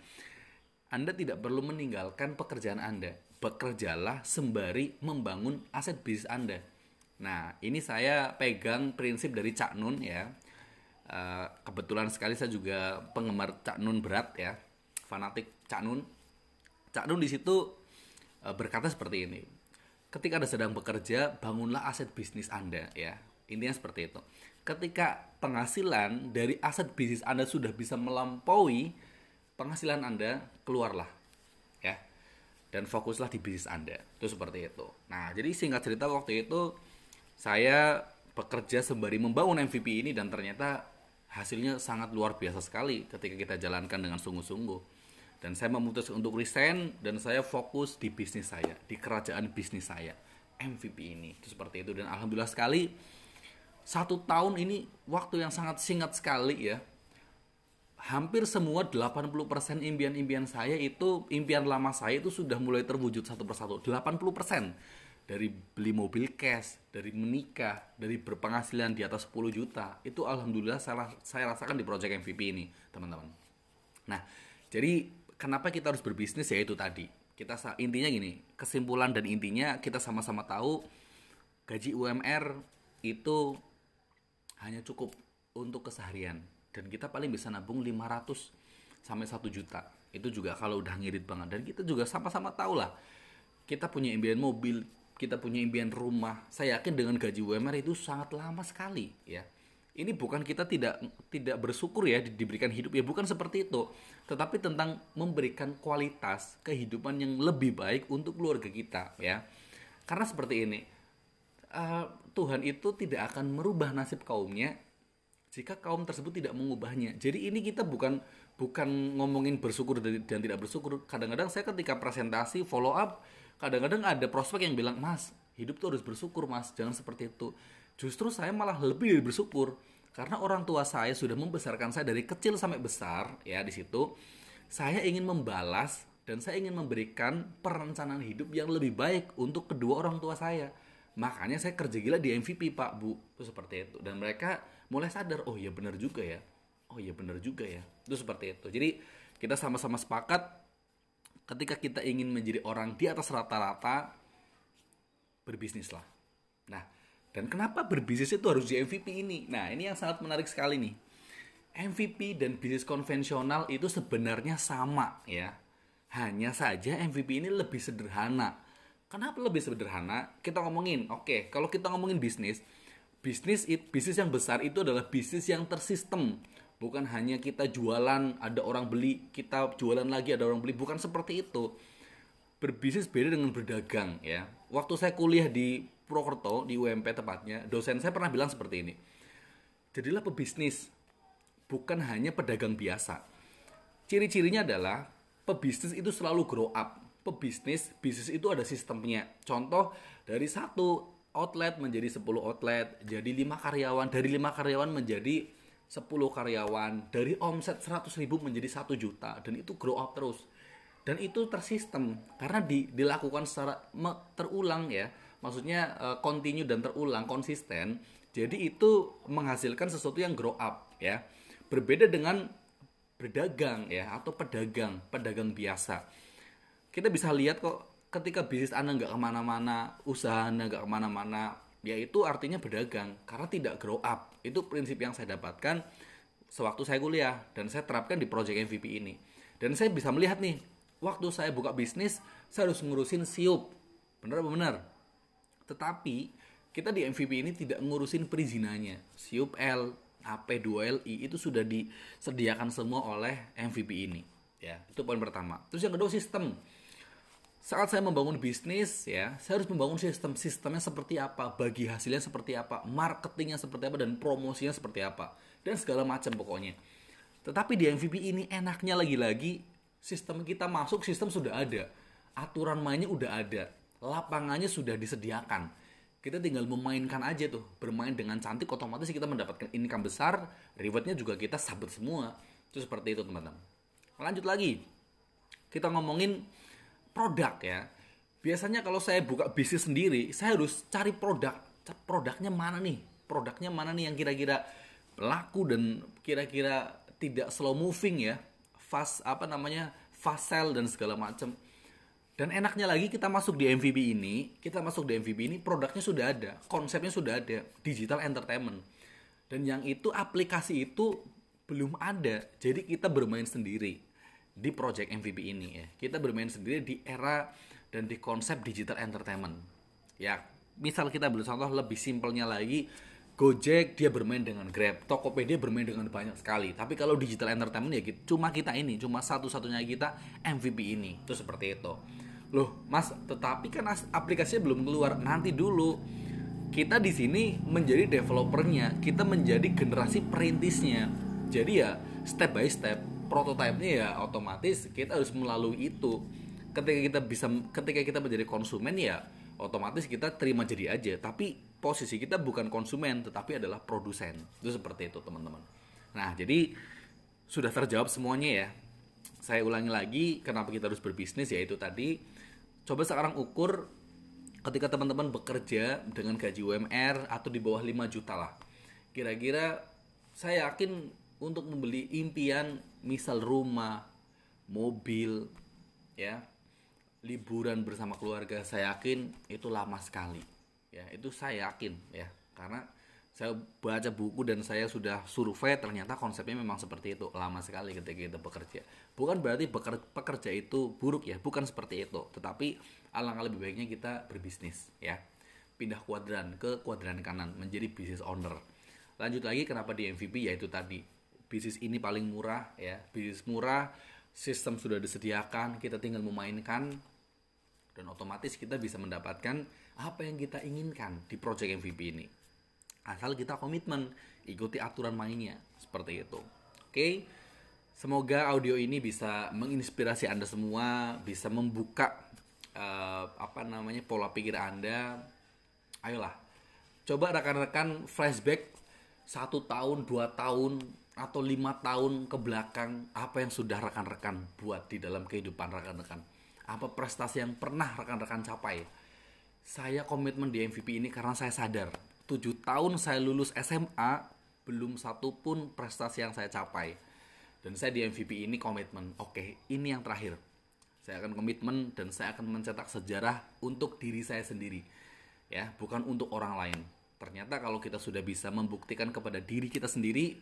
Anda tidak perlu meninggalkan pekerjaan Anda. Bekerjalah sembari membangun aset bisnis Anda. Nah, ini saya pegang prinsip dari Cak Nun ya. Eh, kebetulan sekali saya juga penggemar Cak Nun berat ya, fanatik Cak Nun. Cak Nun di situ eh, berkata seperti ini. Ketika Anda sedang bekerja, bangunlah aset bisnis Anda ya. Intinya seperti itu. Ketika penghasilan dari aset bisnis Anda sudah bisa melampaui penghasilan Anda keluarlah ya. Dan fokuslah di bisnis Anda. Itu seperti itu. Nah jadi singkat cerita waktu itu saya bekerja sembari membangun MVP ini dan ternyata hasilnya sangat luar biasa sekali ketika kita jalankan dengan sungguh-sungguh. Dan saya memutuskan untuk resign dan saya fokus di bisnis saya di kerajaan bisnis saya MVP ini. Itu seperti itu. Dan alhamdulillah sekali satu tahun ini waktu yang sangat singkat sekali ya. Hampir semua 80% impian-impian saya itu impian lama saya itu sudah mulai terwujud satu persatu. 80% dari beli mobil cash dari menikah dari berpenghasilan di atas 10 juta. Itu alhamdulillah saya, saya rasakan di project MVP ini teman-teman. Nah jadi kenapa kita harus berbisnis? Ya itu tadi. Kita intinya gini kesimpulan dan intinya kita sama-sama tahu gaji UMR itu hanya cukup untuk keseharian. Dan kita paling bisa nabung 500 sampai 1 juta. Itu juga kalau udah ngirit banget. Dan kita juga sama-sama tahu lah kita punya impian mobil kita punya impian rumah. Saya yakin dengan gaji UMR itu sangat lama sekali ya. Ini bukan kita tidak tidak bersyukur ya diberikan hidup ya bukan seperti itu. Tetapi tentang memberikan kualitas kehidupan yang lebih baik untuk keluarga kita ya. Karena seperti ini uh, Tuhan itu tidak akan merubah nasib kaumnya jika kaum tersebut tidak mengubahnya. Jadi ini kita bukan bukan ngomongin bersyukur dan tidak bersyukur. Kadang-kadang saya ketika presentasi follow up, kadang-kadang ada prospek yang bilang, "Mas, hidup tuh harus bersyukur, Mas. Jangan seperti itu." Justru saya malah lebih bersyukur karena orang tua saya sudah membesarkan saya dari kecil sampai besar, ya di situ. Saya ingin membalas dan saya ingin memberikan perencanaan hidup yang lebih baik untuk kedua orang tua saya. Makanya saya kerja gila di MVP, Pak, Bu. Itu seperti itu. Dan mereka mulai sadar oh iya benar juga ya. Oh iya benar juga ya. Itu seperti itu. Jadi kita sama-sama sepakat ketika kita ingin menjadi orang di atas rata-rata berbisnislah. Nah dan kenapa berbisnis itu harus di MVP ini? Nah ini yang sangat menarik sekali nih. MVP dan bisnis konvensional itu sebenarnya sama ya. Hanya saja MVP ini lebih sederhana kenapa lebih sederhana? Kita ngomongin oke okay, kalau kita ngomongin bisnis bisnis it, bisnis yang besar itu adalah bisnis yang tersistem. Bukan hanya kita jualan ada orang beli kita jualan lagi ada orang beli. Bukan seperti itu. Berbisnis beda dengan berdagang ya. Waktu saya kuliah di Purwokerto di UMP tepatnya dosen saya pernah bilang seperti ini. Jadilah pebisnis bukan hanya pedagang biasa. Ciri-cirinya adalah pebisnis itu selalu grow up pebisnis bisnis itu ada sistemnya contoh dari satu outlet menjadi 10 outlet, jadi lima karyawan, dari lima karyawan menjadi 10 karyawan, dari omset 100 ribu menjadi 1 juta, dan itu grow up terus. Dan itu tersistem, karena di, dilakukan secara me, terulang ya, maksudnya uh, continue dan terulang, konsisten, jadi itu menghasilkan sesuatu yang grow up ya. Berbeda dengan berdagang ya, atau pedagang, pedagang biasa. Kita bisa lihat kok ketika bisnis Anda nggak ke mana-mana, usaha Anda nggak ke mana-mana, ya itu artinya berdagang karena tidak grow up. Itu prinsip yang saya dapatkan sewaktu saya kuliah dan saya terapkan di project MVP ini. Dan saya bisa melihat nih, waktu saya buka bisnis, saya harus ngurusin siup. Bener apa bener? Tetapi kita di MVP ini tidak ngurusin perizinannya. Siup L, AP2LI itu sudah disediakan semua oleh MVP ini. Ya, itu poin pertama. Terus yang kedua sistem saat saya membangun bisnis ya saya harus membangun sistem sistemnya seperti apa bagi hasilnya seperti apa marketingnya seperti apa dan promosinya seperti apa dan segala macam pokoknya. Tetapi di MVP ini enaknya lagi-lagi sistem kita masuk sistem sudah ada. Aturan mainnya udah ada. Lapangannya sudah disediakan. Kita tinggal memainkan aja tuh bermain dengan cantik otomatis kita mendapatkan income besar rewardnya juga kita sabut semua. Itu seperti itu teman-teman. Lanjut lagi. Kita ngomongin produk ya. Biasanya kalau saya buka bisnis sendiri, saya harus cari produk. Produknya mana nih? Produknya mana nih yang kira-kira laku dan kira-kira tidak slow moving ya. Fast apa namanya? fast sell dan segala macam dan enaknya lagi kita masuk di MVP ini, kita masuk di MVP ini produknya sudah ada, konsepnya sudah ada, digital entertainment. Dan yang itu aplikasi itu belum ada. Jadi kita bermain sendiri di project MVP ini ya. Kita bermain sendiri di era dan di konsep digital entertainment. Ya, misal kita beli contoh lebih simpelnya lagi, Gojek dia bermain dengan Grab, Tokopedia bermain dengan banyak sekali. Tapi kalau digital entertainment ya cuma kita ini, cuma satu-satunya kita MVP ini. Itu seperti itu loh mas tetapi kan aplikasinya belum keluar nanti dulu kita di sini menjadi developernya kita menjadi generasi perintisnya jadi ya step by step prototipenya ya otomatis kita harus melalui itu. Ketika kita bisa ketika kita menjadi konsumen ya otomatis kita terima jadi aja. Tapi posisi kita bukan konsumen tetapi adalah produsen. Itu seperti itu teman-teman. Nah jadi sudah terjawab semuanya ya. Saya ulangi lagi kenapa kita harus berbisnis? Yaitu tadi coba sekarang ukur ketika teman-teman bekerja dengan gaji UMR atau di bawah 5 juta lah. Kira-kira saya yakin untuk membeli impian misal rumah, mobil, ya, liburan bersama keluarga, saya yakin itu lama sekali. Ya, itu saya yakin ya. Karena saya baca buku dan saya sudah survei ternyata konsepnya memang seperti itu lama sekali ketika kita bekerja. Bukan berarti pekerja itu buruk ya. Bukan seperti itu. Tetapi alangkah lebih baiknya kita berbisnis ya. Pindah kuadran ke kuadran kanan menjadi business owner. Lanjut lagi kenapa di MVP yaitu tadi bisnis ini paling murah ya. Bisnis murah sistem sudah disediakan kita tinggal memainkan dan otomatis kita bisa mendapatkan apa yang kita inginkan di project MVP ini. Asal kita komitmen ikuti aturan mainnya seperti itu. Oke? Semoga audio ini bisa menginspirasi anda semua bisa membuka uh, apa namanya pola pikir anda. Ayolah coba rekan-rekan flashback satu tahun dua tahun atau lima tahun ke belakang apa yang sudah rekan-rekan buat di dalam kehidupan rekan-rekan? Apa prestasi yang pernah rekan-rekan capai? Saya komitmen di MVP ini karena saya sadar tujuh tahun saya lulus SMA belum satu pun prestasi yang saya capai. Dan saya di MVP ini komitmen. Oke ini yang terakhir. Saya akan komitmen dan saya akan mencetak sejarah untuk diri saya sendiri ya bukan untuk orang lain. Ternyata kalau kita sudah bisa membuktikan kepada diri kita sendiri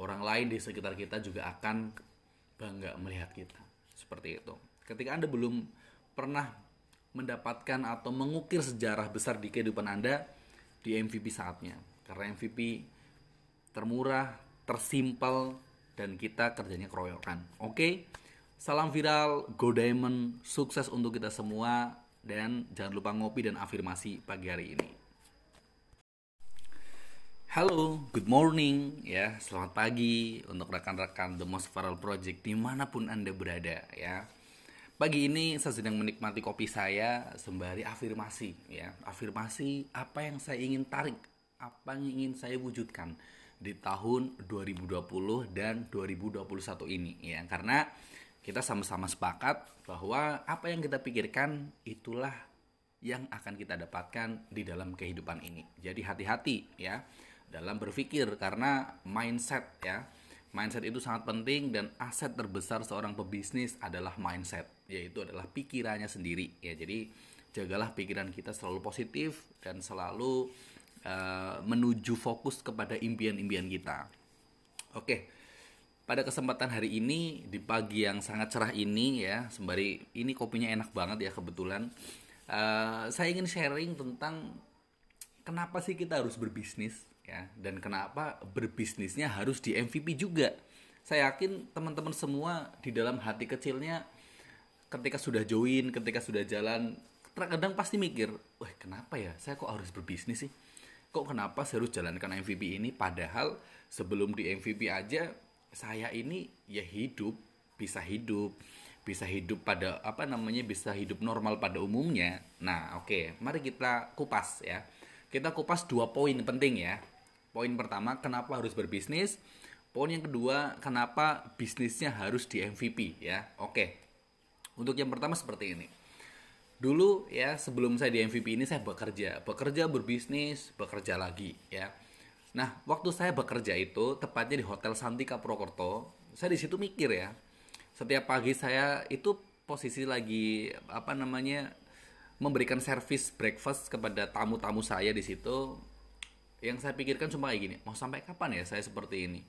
orang lain di sekitar kita juga akan bangga melihat kita seperti itu ketika anda belum pernah mendapatkan atau mengukir sejarah besar di kehidupan anda di MVP saatnya karena MVP termurah, tersimpel dan kita kerjanya keroyokan. Oke. Salam viral, Go Diamond, sukses untuk kita semua dan jangan lupa ngopi dan afirmasi pagi hari ini. Halo, good morning ya, selamat pagi untuk rekan-rekan The Most Viral Project di mana pun anda berada ya. Pagi ini saya sedang menikmati kopi saya sembari afirmasi ya. Afirmasi apa yang saya ingin tarik, apa yang ingin saya wujudkan di tahun 2020 dan 2021 ini ya. Karena kita sama-sama sepakat bahwa apa yang kita pikirkan itulah yang akan kita dapatkan di dalam kehidupan ini. Jadi hati-hati ya dalam berpikir karena mindset ya Mindset itu sangat penting dan aset terbesar seorang pebisnis adalah mindset, yaitu adalah pikirannya sendiri. Ya, jadi jagalah pikiran kita selalu positif dan selalu uh, menuju fokus kepada impian-impian kita. Oke. Pada kesempatan hari ini di pagi yang sangat cerah ini ya, sembari ini kopinya enak banget ya kebetulan. Uh, saya ingin sharing tentang kenapa sih kita harus berbisnis ya. Dan kenapa berbisnisnya harus di MVP juga? Saya yakin teman-teman semua di dalam hati kecilnya ketika sudah join ketika sudah jalan terkadang pasti mikir wah kenapa ya? Saya kok harus berbisnis sih? Kok kenapa saya harus jalankan MVP ini? Padahal sebelum di MVP aja saya ini ya hidup bisa hidup bisa hidup pada apa namanya bisa hidup normal pada umumnya. Nah oke okay, mari kita kupas ya. Kita kupas dua poin penting ya Poin pertama, kenapa harus berbisnis? Poin yang kedua, kenapa bisnisnya harus di MVP ya? Oke. Untuk yang pertama seperti ini. Dulu ya sebelum saya di MVP ini saya bekerja, bekerja berbisnis, bekerja lagi ya. Nah, waktu saya bekerja itu tepatnya di Hotel Santika Prokerto, saya di situ mikir ya. setiap pagi saya itu posisi lagi apa namanya memberikan servis breakfast kepada tamu-tamu saya di situ yang saya pikirkan cuma kayak gini mau sampai kapan ya saya seperti ini?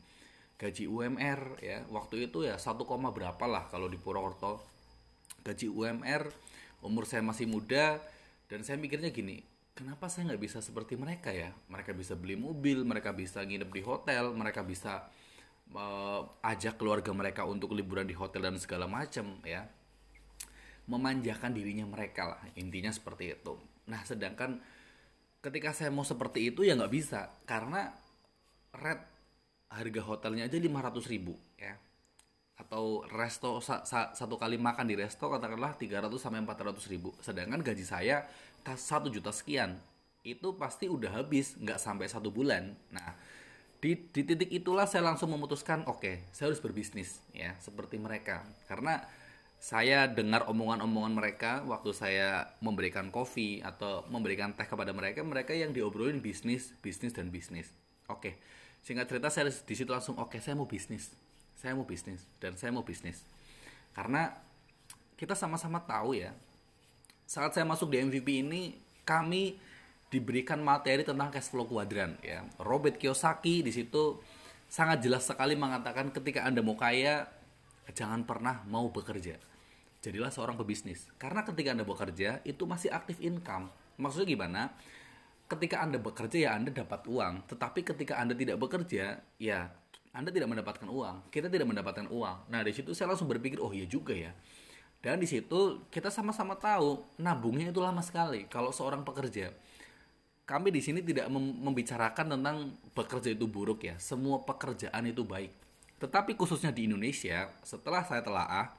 Gaji UMR ya waktu itu ya 1, berapa lah kalau di Purwokerto. Gaji UMR umur saya masih muda dan saya mikirnya gini kenapa saya nggak bisa seperti mereka ya? Mereka bisa beli mobil mereka bisa nginep di hotel mereka bisa uh, ajak keluarga mereka untuk liburan di hotel dan segala macam ya. Memanjakan dirinya mereka lah intinya seperti itu. Nah sedangkan ketika saya mau seperti itu ya nggak bisa. Karena red harga hotelnya aja 500 ribu ya. Atau resto sa, sa, satu kali makan di resto katakanlah 300 sampai 400 ribu. Sedangkan gaji saya satu juta sekian itu pasti udah habis nggak sampai satu bulan. Nah di, di titik itulah saya langsung memutuskan oke okay, saya harus berbisnis ya seperti mereka. Karena saya dengar omongan-omongan mereka waktu saya memberikan kopi atau memberikan teh kepada mereka mereka yang diobrolin bisnis bisnis dan bisnis. Oke okay singkat cerita saya di situ langsung oke okay, saya mau bisnis. Saya mau bisnis dan saya mau bisnis. Karena kita sama-sama tahu ya saat saya masuk di MVP ini kami diberikan materi tentang cash flow kuadran ya. Robert Kiyosaki di situ sangat jelas sekali mengatakan ketika anda mau kaya jangan pernah mau bekerja jadilah seorang pebisnis karena ketika anda bekerja itu masih aktif income maksudnya gimana ketika Anda bekerja ya Anda dapat uang, tetapi ketika Anda tidak bekerja ya Anda tidak mendapatkan uang. Kita tidak mendapatkan uang. Nah, di situ saya langsung berpikir, oh iya juga ya. Dan di situ kita sama-sama tahu nabungnya itu lama sekali kalau seorang pekerja. Kami di sini tidak membicarakan tentang bekerja itu buruk ya. Semua pekerjaan itu baik. Tetapi khususnya di Indonesia, setelah saya telaah,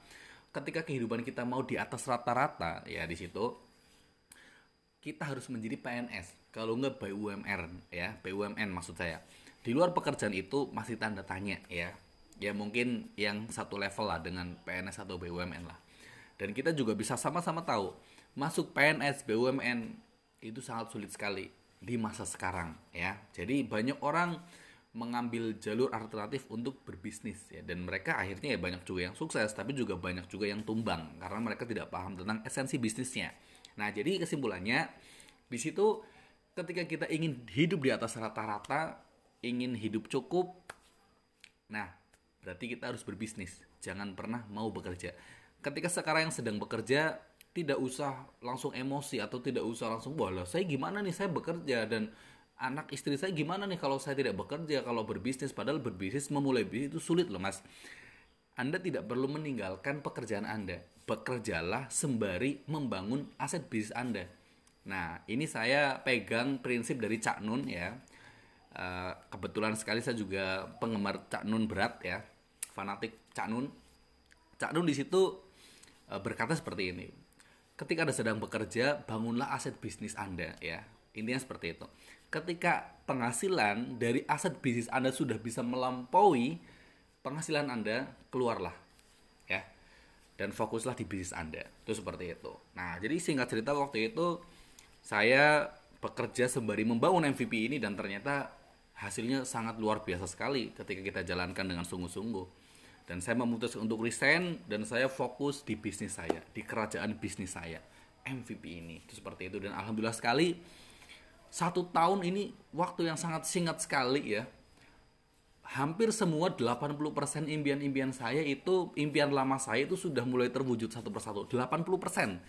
ketika kehidupan kita mau di atas rata-rata, ya di situ kita harus menjadi PNS kalau nggak BUMN ya BUMN maksud saya. Di luar pekerjaan itu masih tanda tanya ya. Ya mungkin yang satu level lah dengan PNS atau BUMN lah. Dan kita juga bisa sama-sama tahu masuk PNS BUMN itu sangat sulit sekali di masa sekarang ya. Jadi banyak orang mengambil jalur alternatif untuk berbisnis ya dan mereka akhirnya ya banyak juga yang sukses tapi juga banyak juga yang tumbang karena mereka tidak paham tentang esensi bisnisnya nah jadi kesimpulannya di situ ketika kita ingin hidup di atas rata-rata, ingin hidup cukup, nah berarti kita harus berbisnis. Jangan pernah mau bekerja. Ketika sekarang yang sedang bekerja, tidak usah langsung emosi atau tidak usah langsung wah saya gimana nih saya bekerja dan anak istri saya gimana nih kalau saya tidak bekerja kalau berbisnis padahal berbisnis memulai bisnis itu sulit loh mas anda tidak perlu meninggalkan pekerjaan Anda bekerjalah sembari membangun aset bisnis Anda Nah, ini saya pegang prinsip dari Cak Nun ya. Uh, kebetulan sekali saya juga penggemar Cak Nun berat ya, fanatik Cak Nun. Cak Nun di situ uh, berkata seperti ini. Ketika Anda sedang bekerja, bangunlah aset bisnis Anda ya. Intinya seperti itu. Ketika penghasilan dari aset bisnis Anda sudah bisa melampaui penghasilan Anda, keluarlah ya. Dan fokuslah di bisnis Anda. Itu seperti itu. Nah, jadi singkat cerita waktu itu saya bekerja sembari membangun MVP ini dan ternyata hasilnya sangat luar biasa sekali ketika kita jalankan dengan sungguh-sungguh. Dan saya memutuskan untuk resign dan saya fokus di bisnis saya, di kerajaan bisnis saya, MVP ini. Itu seperti itu dan alhamdulillah sekali satu tahun ini waktu yang sangat singkat sekali ya. Hampir semua 80% impian-impian saya itu impian lama saya itu sudah mulai terwujud satu persatu. 80%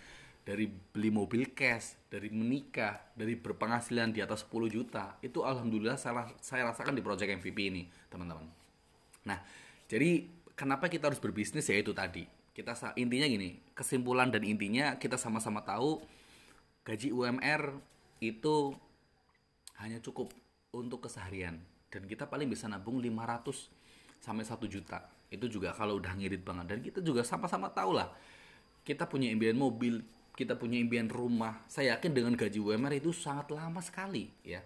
dari beli mobil cash, dari menikah, dari berpenghasilan di atas 10 juta, itu alhamdulillah saya, saya rasakan di project MVP ini, teman-teman. Nah, jadi kenapa kita harus berbisnis ya itu tadi. Kita intinya gini, kesimpulan dan intinya kita sama-sama tahu gaji UMR itu hanya cukup untuk keseharian dan kita paling bisa nabung 500 sampai 1 juta. Itu juga kalau udah ngirit banget dan kita juga sama-sama tahu lah kita punya impian mobil, kita punya impian rumah, saya yakin dengan gaji UMR itu sangat lama sekali ya.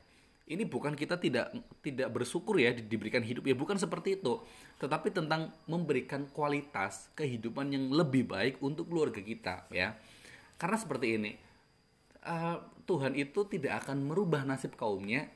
Ini bukan kita tidak tidak bersyukur ya diberikan hidup ya bukan seperti itu, tetapi tentang memberikan kualitas kehidupan yang lebih baik untuk keluarga kita ya. Karena seperti ini, uh, Tuhan itu tidak akan merubah nasib kaumnya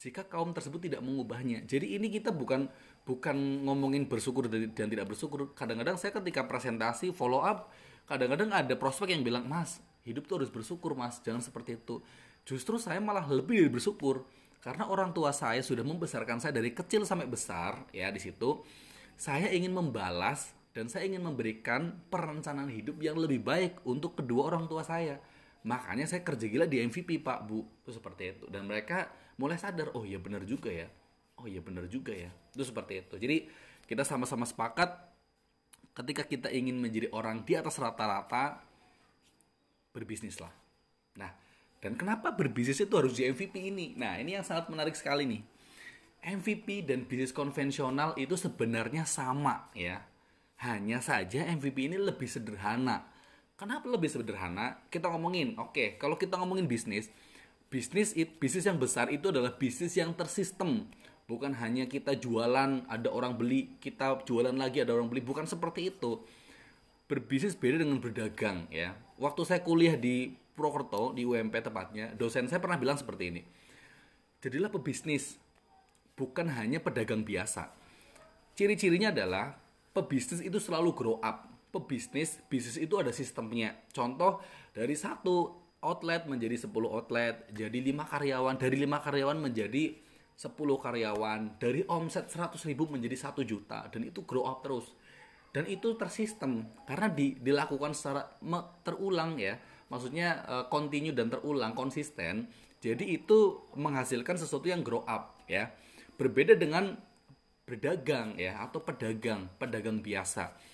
jika kaum tersebut tidak mengubahnya. Jadi ini kita bukan bukan ngomongin bersyukur dan dan tidak bersyukur. Kadang-kadang saya ketika presentasi follow up kadang-kadang ada prospek yang bilang mas hidup tuh harus bersyukur mas. Jangan seperti itu. Justru saya malah lebih bersyukur karena orang tua saya sudah membesarkan saya dari kecil sampai besar ya di situ. Saya ingin membalas dan saya ingin memberikan perencanaan hidup yang lebih baik untuk kedua orang tua saya makanya saya kerja gila di MVP pak bu. Itu seperti itu. Dan mereka mulai sadar oh ya benar juga ya. Oh ya benar juga ya. Itu seperti itu. Jadi kita sama-sama sepakat ketika kita ingin menjadi orang di atas rata-rata berbisnis lah nah dan kenapa berbisnis itu harus di MVP ini? Nah ini yang sangat menarik sekali nih. MVP dan bisnis konvensional itu sebenarnya sama ya. Hanya saja MVP ini lebih sederhana Kenapa lebih sederhana? Kita ngomongin, oke, okay, kalau kita ngomongin bisnis, bisnis it, bisnis yang besar itu adalah bisnis yang tersistem. Bukan hanya kita jualan, ada orang beli, kita jualan lagi, ada orang beli, bukan seperti itu. Berbisnis beda dengan berdagang ya. Waktu saya kuliah di Purwokerto, di UMP tepatnya, dosen saya pernah bilang seperti ini. Jadilah pebisnis, bukan hanya pedagang biasa. Ciri-cirinya adalah pebisnis itu selalu grow up pebisnis, bisnis itu ada sistemnya. Contoh dari satu outlet menjadi 10 outlet, jadi lima karyawan, dari lima karyawan menjadi 10 karyawan, dari omset 100 ribu menjadi 1 juta, dan itu grow up terus. Dan itu tersistem, karena di, dilakukan secara me, terulang ya, maksudnya uh, continue dan terulang, konsisten, jadi itu menghasilkan sesuatu yang grow up ya. Berbeda dengan berdagang ya, atau pedagang, pedagang biasa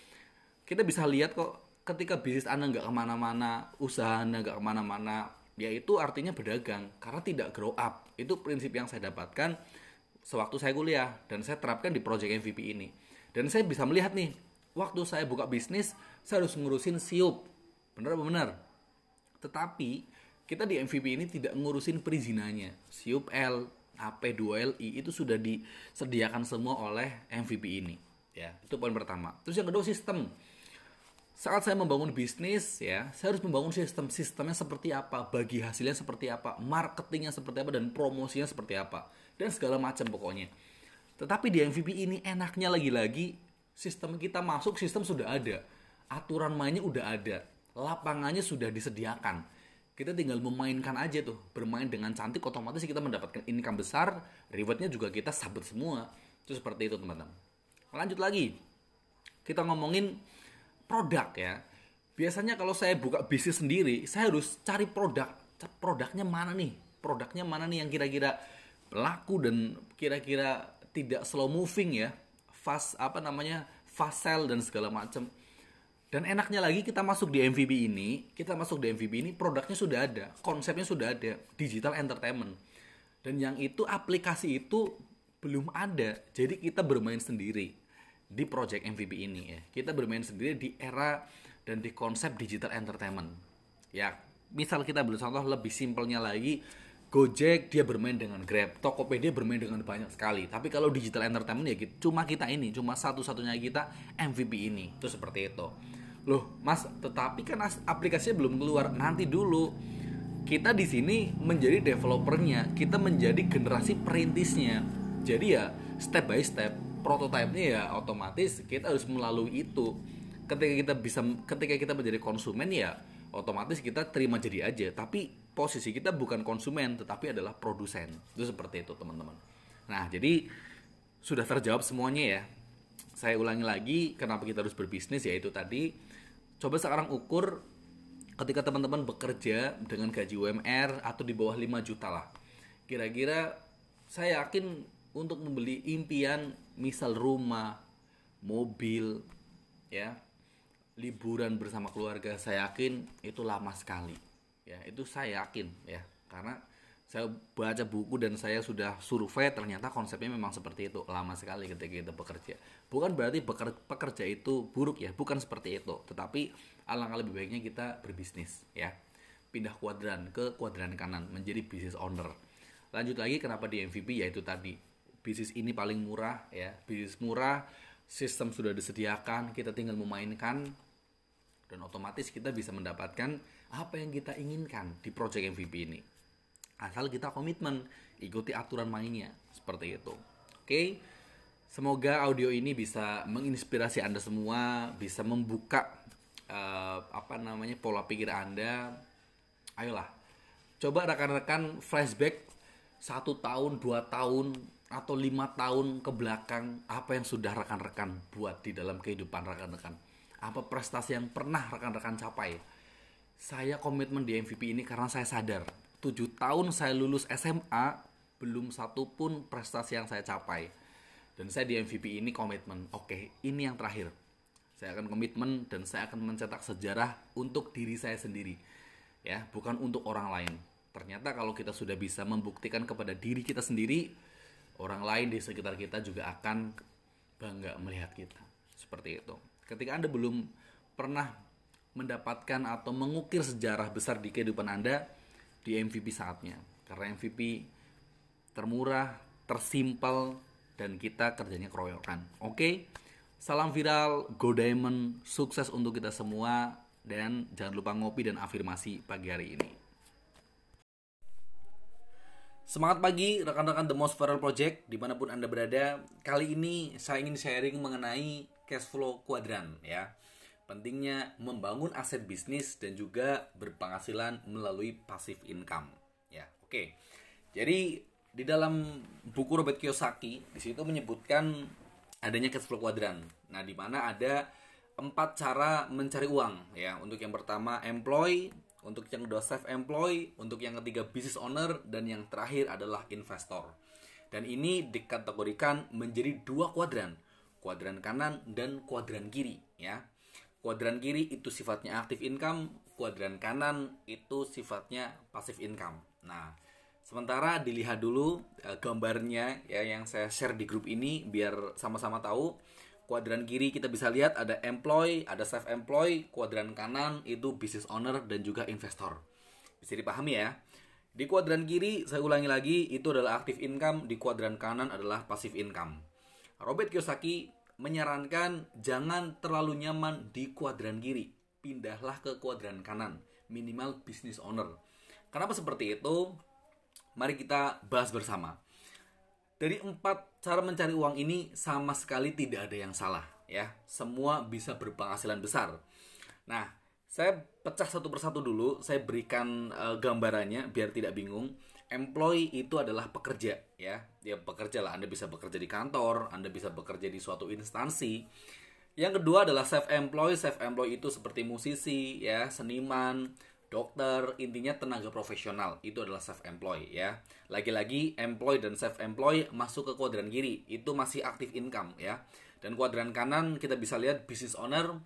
kita bisa lihat kok ketika bisnis anda nggak ke mana-mana usaha anda nggak ke mana-mana ya itu artinya berdagang. Karena tidak grow up. Itu prinsip yang saya dapatkan sewaktu saya kuliah. Dan saya terapkan di project MVP ini. Dan saya bisa melihat nih waktu saya buka bisnis saya harus ngurusin siup. Bener tetapi kita di MVP ini tidak ngurusin perizinannya. Siup L AP2LI itu sudah disediakan semua oleh MVP ini. Ya itu poin pertama. Terus yang kedua sistem saat saya membangun bisnis ya saya harus membangun sistem sistemnya seperti apa bagi hasilnya seperti apa marketingnya seperti apa dan promosinya seperti apa dan segala macam pokoknya. Tetapi di MVP ini enaknya lagi-lagi sistem kita masuk sistem sudah ada. Aturan mainnya udah ada. Lapangannya sudah disediakan. Kita tinggal memainkan aja tuh bermain dengan cantik otomatis kita mendapatkan income besar rewardnya juga kita sabut semua. Itu seperti itu teman-teman. Lanjut lagi. Kita ngomongin produk ya. Biasanya kalau saya buka bisnis sendiri, saya harus cari produk. Produknya mana nih? Produknya mana nih yang kira-kira laku dan kira-kira tidak slow moving ya. Fast apa namanya? Fast sell dan segala macam. Dan enaknya lagi kita masuk di MVP ini, kita masuk di MVP ini produknya sudah ada, konsepnya sudah ada, digital entertainment. Dan yang itu aplikasi itu belum ada. Jadi kita bermain sendiri di project MVP ini ya. Kita bermain sendiri di era dan di konsep digital entertainment. Ya, misal kita ambil contoh lebih simpelnya lagi, Gojek dia bermain dengan Grab, Tokopedia bermain dengan banyak sekali. Tapi kalau digital entertainment ya cuma kita ini, cuma satu-satunya kita MVP ini. Itu seperti itu. Loh, Mas, tetapi kan aplikasinya belum keluar. Nanti dulu. Kita di sini menjadi developernya, kita menjadi generasi perintisnya. Jadi ya step by step prototipenya ya otomatis kita harus melalui itu. Ketika kita bisa ketika kita menjadi konsumen ya otomatis kita terima jadi aja. Tapi posisi kita bukan konsumen tetapi adalah produsen. Itu seperti itu teman-teman. Nah jadi sudah terjawab semuanya ya. Saya ulangi lagi kenapa kita harus berbisnis? Yaitu tadi coba sekarang ukur ketika teman-teman bekerja dengan gaji UMR atau di bawah 5 juta lah. Kira-kira saya yakin untuk membeli impian misal rumah, mobil, ya, liburan bersama keluarga, saya yakin itu lama sekali. Ya, itu saya yakin ya, karena saya baca buku dan saya sudah survei ternyata konsepnya memang seperti itu lama sekali ketika kita bekerja. Bukan berarti pekerja itu buruk ya. Bukan seperti itu. Tetapi alangkah lebih baiknya kita berbisnis ya. Pindah kuadran ke kuadran kanan menjadi business owner. Lanjut lagi kenapa di MVP yaitu tadi bisnis ini paling murah ya. Bisnis murah sistem sudah disediakan kita tinggal memainkan dan otomatis kita bisa mendapatkan apa yang kita inginkan di project MVP ini. Asal kita komitmen ikuti aturan mainnya seperti itu. Oke? Semoga audio ini bisa menginspirasi Anda semua, bisa membuka uh, apa namanya pola pikir Anda. Ayolah, coba rekan-rekan flashback satu tahun, dua tahun, atau lima tahun ke belakang apa yang sudah rekan-rekan buat di dalam kehidupan rekan-rekan. Apa prestasi yang pernah rekan-rekan capai. Saya komitmen di MVP ini karena saya sadar tujuh tahun saya lulus SMA belum satu pun prestasi yang saya capai dan saya di MVP ini komitmen, oke, ini yang terakhir. Saya akan komitmen dan saya akan mencetak sejarah untuk diri saya sendiri. Ya, bukan untuk orang lain. Ternyata kalau kita sudah bisa membuktikan kepada diri kita sendiri, orang lain di sekitar kita juga akan bangga melihat kita. Seperti itu. Ketika Anda belum pernah mendapatkan atau mengukir sejarah besar di kehidupan Anda, di MVP saatnya. Karena MVP termurah, tersimpel, dan kita kerjanya keroyokan. Oke, salam viral, go diamond, sukses untuk kita semua dan jangan lupa ngopi dan afirmasi pagi hari ini. Semangat pagi rekan-rekan The Most Viral Project di mana pun anda berada. Kali ini saya ingin sharing mengenai cash flow kuadran ya. Pentingnya membangun aset bisnis dan juga berpenghasilan melalui passive income ya. Oke. Jadi di dalam buku Robert Kiyosaki di situ menyebutkan adanya cash flow quadrant. Nah, di mana ada empat cara mencari uang ya. Untuk yang pertama employee, untuk yang kedua self employee, untuk yang ketiga business owner dan yang terakhir adalah investor. Dan ini dikategorikan menjadi dua kuadran, kuadran kanan dan kuadran kiri ya. Kuadran kiri itu sifatnya active income, kuadran kanan itu sifatnya passive income. Nah, Sementara dilihat dulu uh, gambarnya ya yang saya share di grup ini biar sama-sama tahu. Kuadran kiri kita bisa lihat ada employee, ada self employee, kuadran kanan itu business owner dan juga investor. Bisa dipahami ya. Di kuadran kiri saya ulangi lagi itu adalah active income, di kuadran kanan adalah passive income. Robert Kiyosaki menyarankan jangan terlalu nyaman di kuadran kiri, pindahlah ke kuadran kanan, minimal business owner. Kenapa seperti itu? Mari kita bahas bersama. Dari empat cara mencari uang ini sama sekali tidak ada yang salah ya. Semua bisa berpenghasilan besar. Nah, saya pecah satu persatu dulu, saya berikan uh, gambarannya biar tidak bingung. Employee itu adalah pekerja ya. Ya pekerja lah, Anda bisa bekerja di kantor, Anda bisa bekerja di suatu instansi. Yang kedua adalah self employed. Self employed itu seperti musisi ya, seniman, dokter, intinya tenaga profesional itu adalah self employed ya. Lagi-lagi employee dan self employed masuk ke kuadran kiri, itu masih aktif income ya. Dan kuadran kanan kita bisa lihat business owner.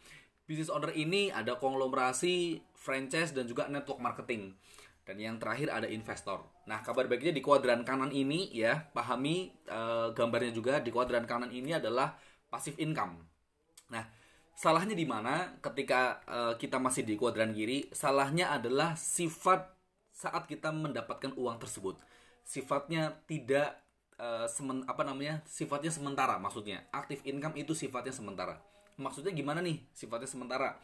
Business owner ini ada konglomerasi, franchise dan juga network marketing. Dan yang terakhir ada investor. Nah, kabar baiknya di kuadran kanan ini ya, pahami uh, gambarnya juga di kuadran kanan ini adalah passive income. Nah, Salahnya di mana ketika uh, kita masih di kuadran kiri? Salahnya adalah sifat saat kita mendapatkan uang tersebut. Sifatnya tidak uh, semen, apa namanya? Sifatnya sementara maksudnya. Aktif income itu sifatnya sementara. Maksudnya gimana nih sifatnya sementara?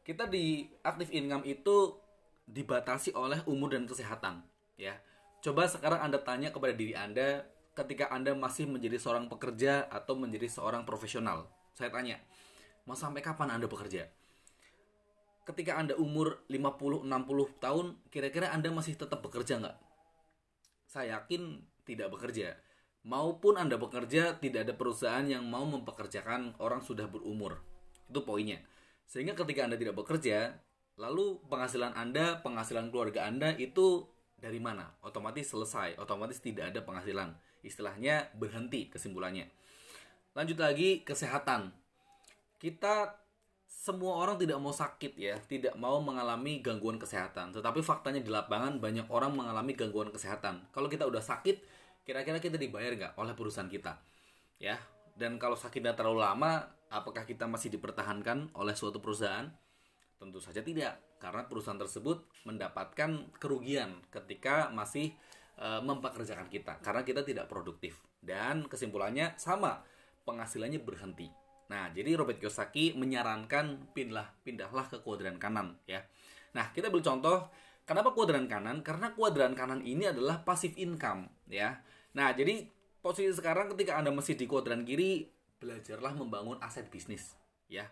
Kita di aktif income itu dibatasi oleh umur dan kesehatan, ya. Coba sekarang Anda tanya kepada diri Anda ketika Anda masih menjadi seorang pekerja atau menjadi seorang profesional. Saya tanya, Mau sampai kapan Anda bekerja? Ketika Anda umur 50-60 tahun, kira-kira Anda masih tetap bekerja nggak? Saya yakin tidak bekerja. Maupun Anda bekerja, tidak ada perusahaan yang mau mempekerjakan orang sudah berumur. Itu poinnya. Sehingga ketika Anda tidak bekerja, lalu penghasilan Anda, penghasilan keluarga Anda itu dari mana? Otomatis selesai, otomatis tidak ada penghasilan. Istilahnya berhenti kesimpulannya. Lanjut lagi kesehatan kita semua orang tidak mau sakit ya, tidak mau mengalami gangguan kesehatan. Tetapi faktanya di lapangan banyak orang mengalami gangguan kesehatan. Kalau kita udah sakit, kira-kira kita dibayar nggak oleh perusahaan kita? Ya, dan kalau sakitnya terlalu lama, apakah kita masih dipertahankan oleh suatu perusahaan? Tentu saja tidak, karena perusahaan tersebut mendapatkan kerugian ketika masih e, mempekerjakan kita, karena kita tidak produktif. Dan kesimpulannya sama, penghasilannya berhenti Nah, jadi Robert Kiyosaki menyarankan pindah pindahlah ke kuadran kanan ya. Nah, kita ambil contoh kenapa kuadran kanan? Karena kuadran kanan ini adalah passive income ya. Nah, jadi posisi sekarang ketika Anda masih di kuadran kiri, belajarlah membangun aset bisnis, ya.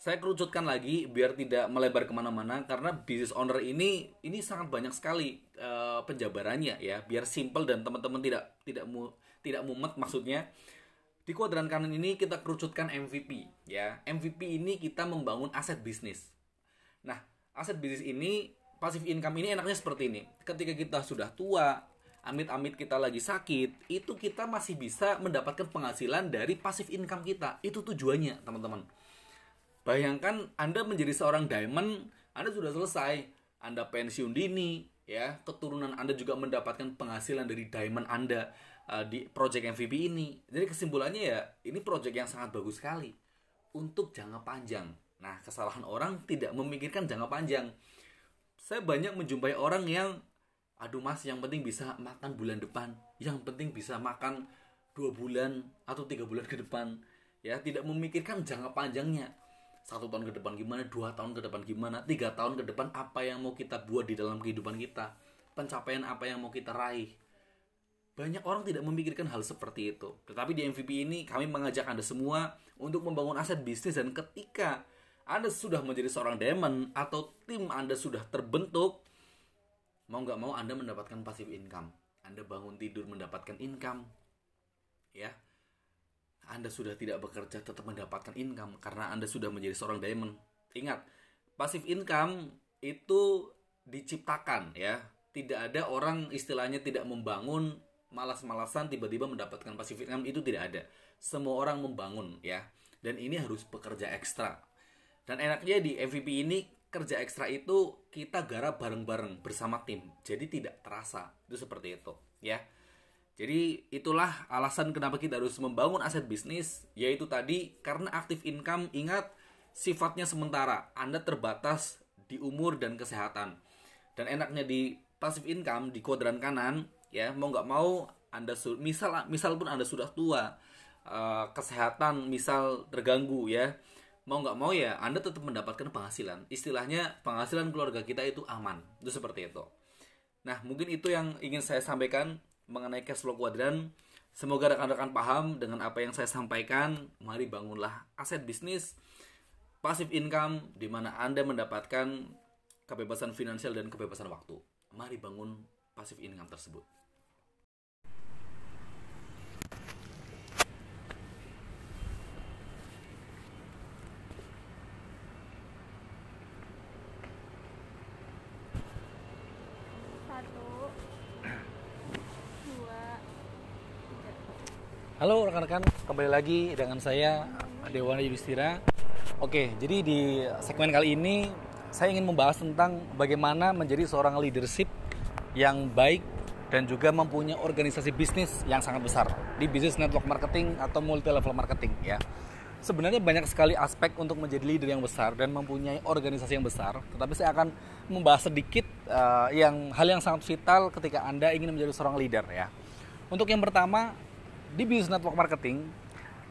Saya kerucutkan lagi biar tidak melebar ke mana-mana karena business owner ini ini sangat banyak sekali uh, penjabarannya ya, biar simple dan teman-teman tidak tidak mu, tidak mumet maksudnya. Di kuadran kanan ini kita kerucutkan MVP ya. MVP ini kita membangun aset bisnis. Nah, aset bisnis ini pasif income ini enaknya seperti ini. Ketika kita sudah tua, amit-amit kita lagi sakit, itu kita masih bisa mendapatkan penghasilan dari pasif income kita. Itu tujuannya, teman-teman. Bayangkan Anda menjadi seorang diamond, Anda sudah selesai, Anda pensiun dini, ya, keturunan Anda juga mendapatkan penghasilan dari diamond Anda uh, di project MVP ini. Jadi kesimpulannya ya, ini project yang sangat bagus sekali untuk jangka panjang. Nah, kesalahan orang tidak memikirkan jangka panjang. Saya banyak menjumpai orang yang aduh mas yang penting bisa makan bulan depan yang penting bisa makan dua bulan atau tiga bulan ke depan ya tidak memikirkan jangka panjangnya satu tahun ke depan gimana dua tahun ke depan gimana tiga tahun ke depan apa yang mau kita buat di dalam kehidupan kita pencapaian apa yang mau kita raih banyak orang tidak memikirkan hal seperti itu. Tetapi di MVP ini kami mengajak anda semua untuk membangun aset bisnis dan ketika anda sudah menjadi seorang diamond atau tim anda sudah terbentuk mau nggak mau anda mendapatkan pasif income. Anda bangun tidur mendapatkan income ya. Anda sudah tidak bekerja tetap mendapatkan income karena anda sudah menjadi seorang diamond. Ingat pasif income itu diciptakan ya. Tidak ada orang istilahnya tidak membangun malas-malasan tiba-tiba mendapatkan pasif income itu tidak ada semua orang membangun ya dan ini harus bekerja ekstra dan enaknya di MVP ini kerja ekstra itu kita garap bareng-bareng bersama tim. Jadi tidak terasa. Itu seperti itu, ya. Jadi itulah alasan kenapa kita harus membangun aset bisnis, yaitu tadi karena aktif income ingat sifatnya sementara. Anda terbatas di umur dan kesehatan. Dan enaknya di passive income di kuadran kanan, ya mau nggak mau Anda misal misal pun Anda sudah tua, uh, kesehatan misal terganggu ya mau nggak mau ya Anda tetap mendapatkan penghasilan. Istilahnya penghasilan keluarga kita itu aman. Itu seperti itu. Nah, mungkin itu yang ingin saya sampaikan mengenai cash flow kuadran. Semoga rekan-rekan paham dengan apa yang saya sampaikan. Mari bangunlah aset bisnis passive income di mana Anda mendapatkan kebebasan finansial dan kebebasan waktu. Mari bangun passive income tersebut. Halo rekan-rekan, kembali lagi dengan saya Dewana Yudhistira. Oke, jadi di segmen kali ini saya ingin membahas tentang bagaimana menjadi seorang leadership yang baik dan juga mempunyai organisasi bisnis yang sangat besar di bisnis network marketing atau multi level marketing ya. Sebenarnya banyak sekali aspek untuk menjadi leader yang besar dan mempunyai organisasi yang besar, tetapi saya akan membahas sedikit uh, yang hal yang sangat vital ketika Anda ingin menjadi seorang leader ya. Untuk yang pertama, di bisnis network marketing,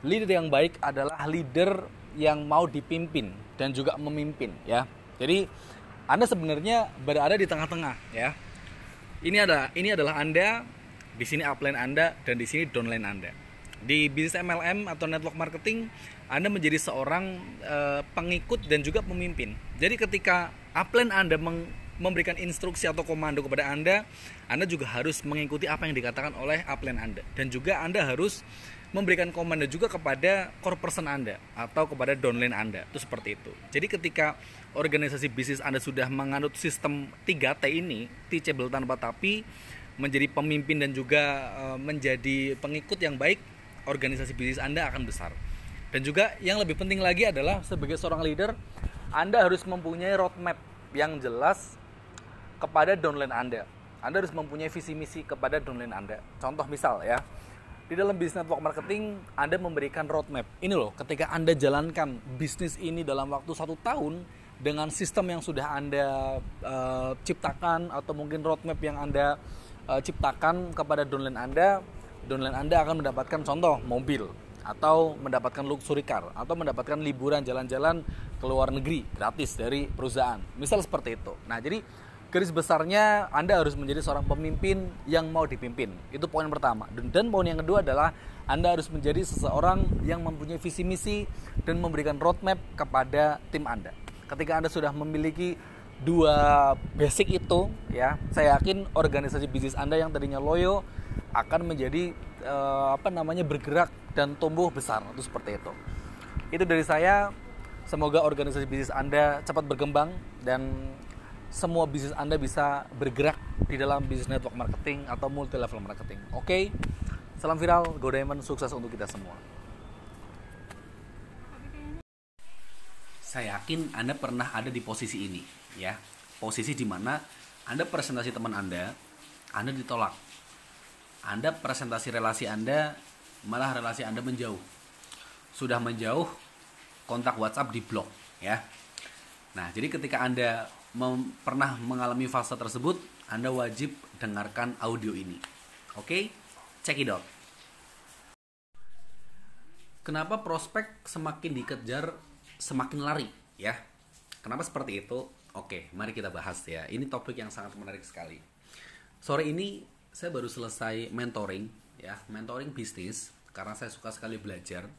leader yang baik adalah leader yang mau dipimpin dan juga memimpin ya. Jadi Anda sebenarnya berada di tengah-tengah ya. Ini ada ini adalah Anda, di sini upline Anda dan di sini downline Anda. Di bisnis MLM atau network marketing, Anda menjadi seorang e, pengikut dan juga pemimpin. Jadi ketika upline Anda meng, memberikan instruksi atau komando kepada Anda, Anda juga harus mengikuti apa yang dikatakan oleh upline Anda. Dan juga Anda harus memberikan komando juga kepada core person Anda atau kepada downline Anda. Itu seperti itu. Jadi ketika organisasi bisnis Anda sudah menganut sistem 3T ini, teachable tanpa tapi, menjadi pemimpin dan juga e, menjadi pengikut yang baik, organisasi bisnis Anda akan besar. Dan juga yang lebih penting lagi adalah sebagai seorang leader, Anda harus mempunyai roadmap yang jelas kepada downline Anda. Anda harus mempunyai visi misi kepada downline Anda. Contoh misal ya, di dalam bisnis network marketing Anda memberikan roadmap. Ini loh, ketika Anda jalankan bisnis ini dalam waktu satu tahun dengan sistem yang sudah Anda uh, ciptakan atau mungkin roadmap yang Anda uh, ciptakan kepada downline Anda, downline Anda akan mendapatkan contoh mobil atau mendapatkan luxury car atau mendapatkan liburan jalan-jalan ke luar negeri gratis dari perusahaan. Misal seperti itu. Nah, jadi garis besarnya Anda harus menjadi seorang pemimpin yang mau dipimpin. Itu poin pertama. Dan, dan poin yang kedua adalah Anda harus menjadi seseorang yang mempunyai visi misi dan memberikan roadmap kepada tim Anda. Ketika Anda sudah memiliki dua basic itu, ya, saya yakin organisasi bisnis Anda yang tadinya loyo akan menjadi uh, apa namanya bergerak dan tumbuh besar. Itu seperti itu. Itu dari saya. Semoga organisasi bisnis Anda cepat berkembang dan semua bisnis Anda bisa bergerak di dalam bisnis network marketing atau multi level marketing. Oke, okay? salam viral, Go Diamond, sukses untuk kita semua. Saya yakin Anda pernah ada di posisi ini, ya. Posisi di mana Anda presentasi teman Anda, Anda ditolak. Anda presentasi relasi Anda, malah relasi Anda menjauh. Sudah menjauh, kontak WhatsApp di blok, ya. Nah, jadi ketika Anda pernah mengalami fase tersebut, Anda wajib dengarkan audio ini. Oke, okay? check it out. Kenapa prospek semakin dikejar semakin lari ya? Kenapa seperti itu? Oke, mari kita bahas ya. Ini topik yang sangat menarik sekali. Sore ini saya baru selesai mentoring ya, mentoring bisnis karena saya suka sekali belajar.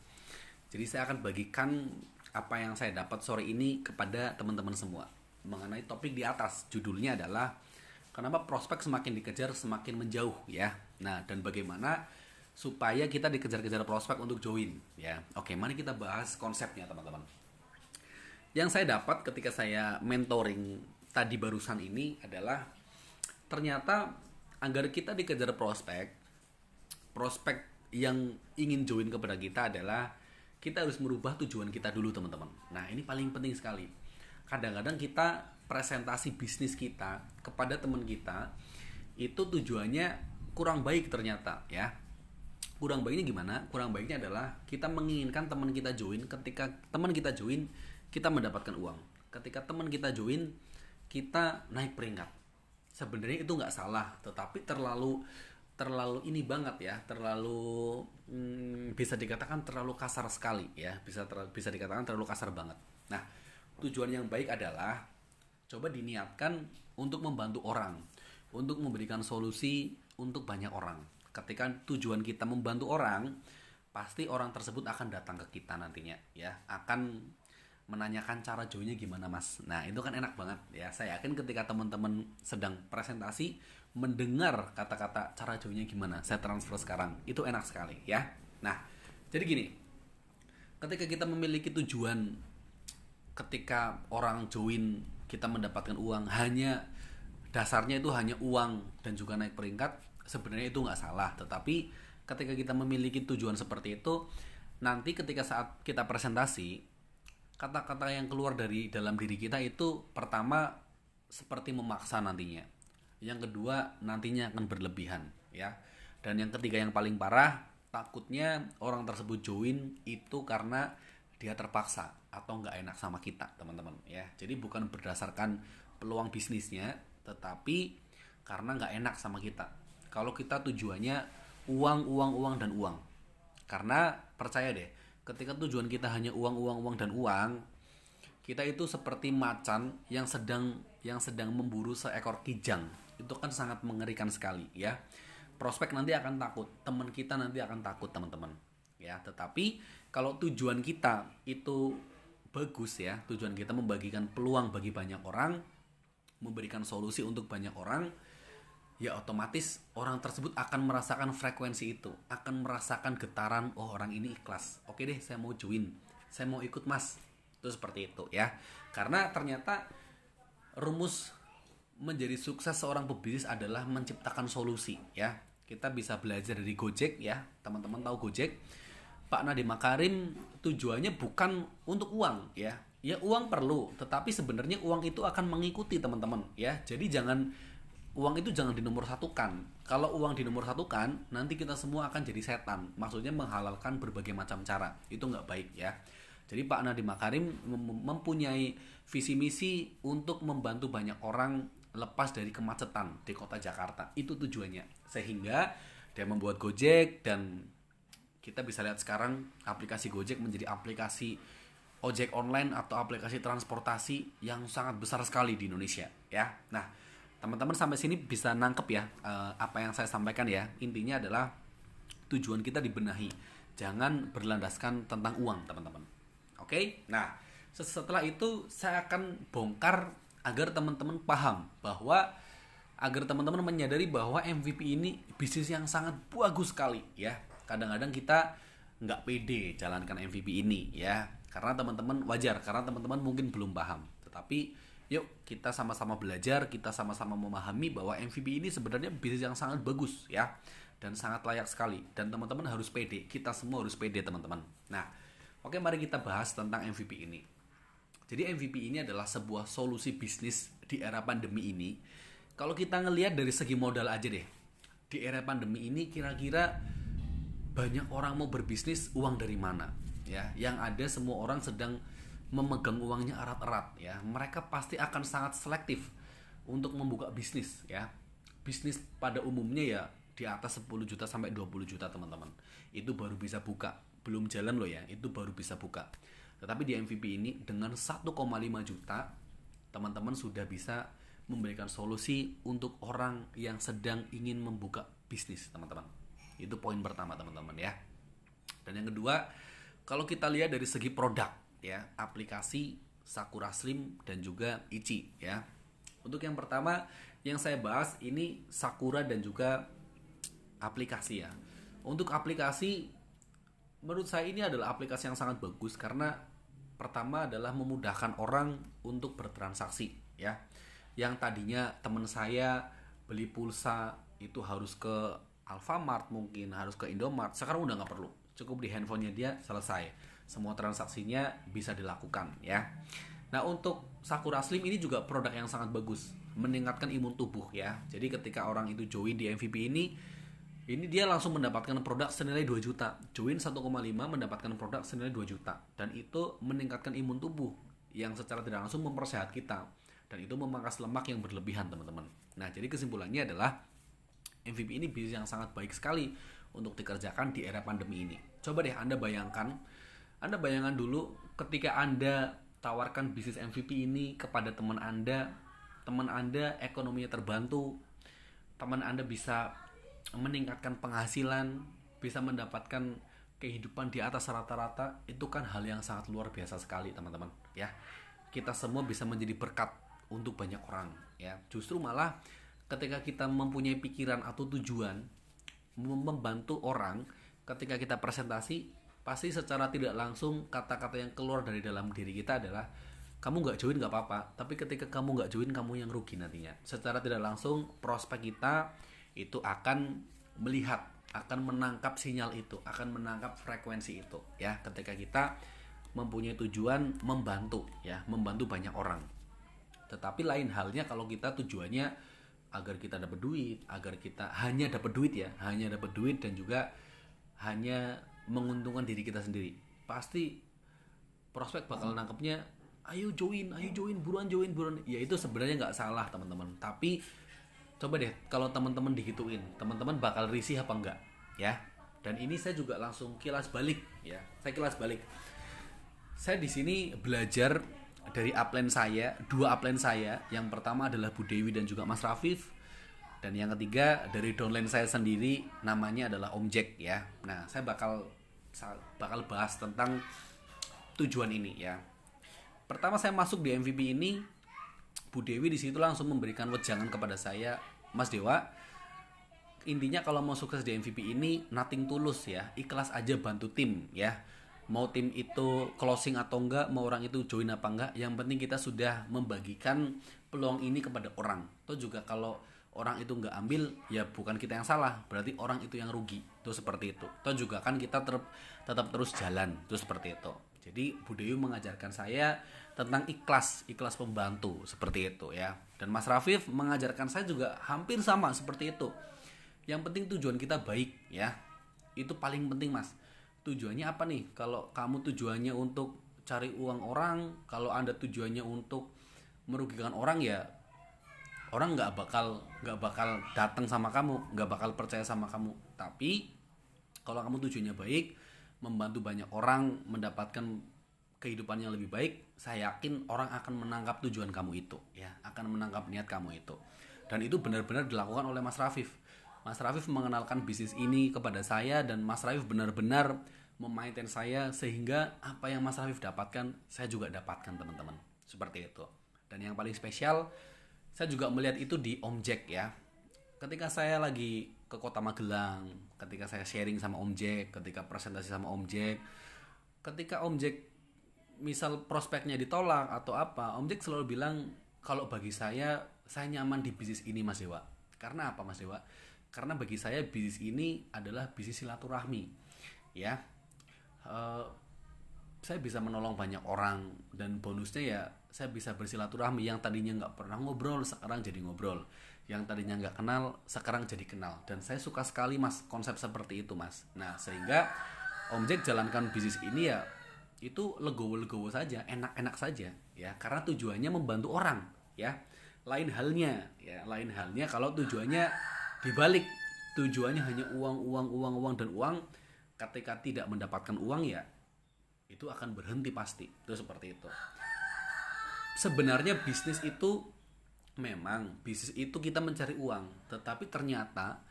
Jadi saya akan bagikan apa yang saya dapat sore ini kepada teman-teman semua mengenai topik di atas. Judulnya adalah kenapa prospek semakin dikejar semakin menjauh ya. Nah, dan bagaimana supaya kita dikejar-kejar prospek untuk join ya. Oke, mari kita bahas konsepnya teman-teman. Yang saya dapat ketika saya mentoring tadi barusan ini adalah ternyata agar kita dikejar prospek, prospek yang ingin join kepada kita adalah kita harus merubah tujuan kita dulu teman-teman. Nah ini paling penting sekali kadang-kadang kita presentasi bisnis kita kepada teman kita itu tujuannya kurang baik ternyata ya. Kurang baiknya gimana? Kurang baiknya adalah kita menginginkan teman kita join ketika teman kita join kita mendapatkan uang. Ketika teman kita join kita naik peringkat. Sebenarnya itu nggak salah tetapi terlalu terlalu ini banget ya. Terlalu hmm, bisa dikatakan terlalu kasar sekali ya. Bisa ter, bisa dikatakan terlalu kasar banget. Nah tujuan yang baik adalah coba diniatkan untuk membantu orang, untuk memberikan solusi untuk banyak orang. Ketika tujuan kita membantu orang, pasti orang tersebut akan datang ke kita nantinya ya, akan menanyakan cara joinnya gimana mas. Nah itu kan enak banget ya. Saya yakin ketika teman-teman sedang presentasi mendengar kata-kata cara joinnya gimana saya transfer sekarang. Itu enak sekali ya. Nah jadi gini. Ketika kita memiliki tujuan ketika orang join kita mendapatkan uang. Hanya dasarnya itu hanya uang dan juga naik peringkat sebenarnya itu nggak salah. Tetapi ketika kita memiliki tujuan seperti itu nanti ketika saat kita presentasi kata-kata yang keluar dari dalam diri kita itu pertama seperti memaksa nantinya. Yang kedua nantinya akan berlebihan ya. Dan yang ketiga yang paling parah takutnya orang tersebut join itu karena dia terpaksa atau nggak enak sama kita teman-teman ya. Jadi bukan berdasarkan peluang bisnisnya tetapi karena nggak enak sama kita. Kalau kita tujuannya uang uang uang dan uang. Karena percaya deh ketika tujuan kita hanya uang uang uang dan uang kita itu seperti macan yang sedang yang sedang memburu seekor kijang. Itu kan sangat mengerikan sekali ya. Prospek nanti akan takut teman kita nanti akan takut teman-teman ya. Tetapi kalau tujuan kita itu bagus ya tujuan kita membagikan peluang bagi banyak orang memberikan solusi untuk banyak orang ya otomatis orang tersebut akan merasakan frekuensi itu akan merasakan getaran oh orang ini ikhlas. Oke deh saya mau join saya mau ikut mas. Itu seperti itu ya. Karena ternyata rumus menjadi sukses seorang pebisnis adalah menciptakan solusi ya. Kita bisa belajar dari Gojek ya. Teman-teman tahu Gojek Pak Nadiem Makarim tujuannya bukan untuk uang ya. Ya uang perlu, tetapi sebenarnya uang itu akan mengikuti teman-teman ya. Jadi jangan uang itu jangan dinomor satukan. Kalau uang dinomor satukan, nanti kita semua akan jadi setan. Maksudnya menghalalkan berbagai macam cara. Itu nggak baik ya. Jadi Pak Nadiem Makarim mempunyai visi misi untuk membantu banyak orang lepas dari kemacetan di kota Jakarta. Itu tujuannya. Sehingga dia membuat Gojek dan kita bisa lihat sekarang aplikasi Gojek menjadi aplikasi ojek online atau aplikasi transportasi yang sangat besar sekali di Indonesia ya. Nah, teman-teman sampai sini bisa nangkep ya uh, apa yang saya sampaikan ya. Intinya adalah tujuan kita dibenahi. Jangan berlandaskan tentang uang teman-teman. Oke? Nah setelah itu saya akan bongkar agar teman-teman paham bahwa agar teman-teman menyadari bahwa MVP ini bisnis yang sangat bagus sekali ya kadang-kadang kita nggak pede jalankan MVP ini ya. Karena teman-teman wajar karena teman-teman mungkin belum paham. Tetapi yuk kita sama-sama belajar kita sama-sama memahami bahwa MVP ini sebenarnya bisnis yang sangat bagus ya. Dan sangat layak sekali. Dan teman-teman harus pede. Kita semua harus pede teman-teman. Nah oke mari kita bahas tentang MVP ini. Jadi MVP ini adalah sebuah solusi bisnis di era pandemi ini. Kalau kita ngelihat dari segi modal aja deh. Di era pandemi ini kira-kira banyak orang mau berbisnis uang dari mana? Ya yang ada semua orang sedang memegang uangnya erat-erat ya. Mereka pasti akan sangat selektif untuk membuka bisnis ya. Bisnis pada umumnya ya di atas 10 juta sampai 20 juta teman-teman. Itu baru bisa buka. Belum jalan loh ya itu baru bisa buka. Tetapi di MVP ini dengan 1,5 juta teman-teman sudah bisa memberikan solusi untuk orang yang sedang ingin membuka bisnis teman-teman itu poin pertama teman-teman ya dan yang kedua kalau kita lihat dari segi produk ya aplikasi Sakura Slim dan juga Ichi ya. Untuk yang pertama yang saya bahas ini Sakura dan juga aplikasi ya. Untuk aplikasi menurut saya ini adalah aplikasi yang sangat bagus karena pertama adalah memudahkan orang untuk bertransaksi ya. Yang tadinya teman saya beli pulsa itu harus ke Alfamart mungkin harus ke Indomart sekarang udah nggak perlu cukup di handphonenya dia selesai semua transaksinya bisa dilakukan ya. Nah untuk Sakura Slim ini juga produk yang sangat bagus, meningkatkan imun tubuh ya. Jadi ketika orang itu join di MVP ini, ini dia langsung mendapatkan produk senilai 2 juta. Join 1,5 mendapatkan produk senilai 2 juta. Dan itu meningkatkan imun tubuh yang secara tidak langsung mempersehat kita. Dan itu memangkas lemak yang berlebihan teman-teman. Nah jadi kesimpulannya adalah MVP ini bisnis yang sangat baik sekali untuk dikerjakan di era pandemi ini. Coba deh Anda bayangkan anda bayangkan dulu ketika Anda tawarkan bisnis MVP ini kepada teman Anda, teman Anda ekonominya terbantu, teman Anda bisa meningkatkan penghasilan, bisa mendapatkan kehidupan di atas rata-rata, itu kan hal yang sangat luar biasa sekali, teman-teman, ya. Kita semua bisa menjadi berkat untuk banyak orang, ya. Justru malah ketika kita mempunyai pikiran atau tujuan membantu orang, ketika kita presentasi pasti secara tidak langsung kata-kata yang keluar dari dalam diri kita adalah kamu nggak join nggak apa-apa tapi ketika kamu nggak join kamu yang rugi nantinya. Secara tidak langsung prospek kita itu akan melihat akan menangkap sinyal itu akan menangkap frekuensi itu ya. Ketika kita mempunyai tujuan membantu ya membantu banyak orang. Tetapi lain halnya kalau kita tujuannya agar kita dapat duit agar kita hanya dapat duit ya hanya dapat duit dan juga hanya menguntungkan diri kita sendiri. Pasti prospek bakal nangkepnya ayo join ayo join buruan join buruan. Ya itu sebenarnya nggak salah teman-teman. Tapi coba deh kalau teman-teman digituin teman-teman bakal risih apa enggak ya? Dan ini saya juga langsung kilas balik ya. Saya kilas balik. Saya di sini belajar dari upline saya dua upline saya yang pertama adalah Bu Dewi dan juga Mas Rafif dan yang ketiga dari downline saya sendiri namanya adalah Om Jack ya nah saya bakal bakal bahas tentang tujuan ini ya. Pertama saya masuk di MVP ini, Bu Dewi di situ langsung memberikan wejangan kepada saya, Mas Dewa. Intinya kalau mau sukses di MVP ini, nothing tulus ya, ikhlas aja bantu tim ya. Mau tim itu closing atau enggak, mau orang itu join apa enggak, yang penting kita sudah membagikan peluang ini kepada orang. Atau juga kalau orang itu nggak ambil ya bukan kita yang salah berarti orang itu yang rugi. Itu seperti itu. Toh juga kan kita ter, tetap terus jalan itu seperti itu. Jadi Bu Dewi mengajarkan saya tentang ikhlas ikhlas pembantu seperti itu ya. Dan Mas Rafif mengajarkan saya juga hampir sama seperti itu. Yang penting tujuan kita baik ya. Itu paling penting Mas tujuannya apa nih? Kalau kamu tujuannya untuk cari uang orang kalau anda tujuannya untuk merugikan orang ya orang nggak bakal nggak bakal datang sama kamu nggak bakal percaya sama kamu. Tapi kalau kamu tujuannya baik membantu banyak orang mendapatkan kehidupan yang lebih baik saya yakin orang akan menangkap tujuan kamu itu ya akan menangkap niat kamu itu. Dan itu benar-benar dilakukan oleh Mas Rafif Mas Rafif mengenalkan bisnis ini kepada saya dan Mas Rafif benar-benar memaintain saya sehingga apa yang Mas Rafif dapatkan saya juga dapatkan teman-teman. Seperti itu. Dan yang paling spesial saya juga melihat itu di Om Jack ya. Ketika saya lagi ke kota Magelang ketika saya sharing sama Om Jack ketika presentasi sama Om Jack ketika Om Jack misal prospeknya ditolak atau apa Om Jack selalu bilang kalau bagi saya saya nyaman di bisnis ini Mas Dewa. Karena apa Mas Dewa karena bagi saya bisnis ini adalah bisnis silaturahmi ya. Uh, saya bisa menolong banyak orang dan bonusnya ya saya bisa bersilaturahmi. Yang tadinya nggak pernah ngobrol sekarang jadi ngobrol. Yang tadinya nggak kenal sekarang jadi kenal. Dan saya suka sekali mas konsep seperti itu mas. Nah sehingga Om Jack jalankan bisnis ini ya itu legowo-legowo saja enak-enak saja ya. Karena tujuannya membantu orang ya. Lain halnya ya lain halnya kalau tujuannya dibalik tujuannya hanya uang uang uang uang dan uang ketika tidak mendapatkan uang ya itu akan berhenti pasti. Itu seperti itu. Sebenarnya bisnis itu memang bisnis itu kita mencari uang. Tetapi ternyata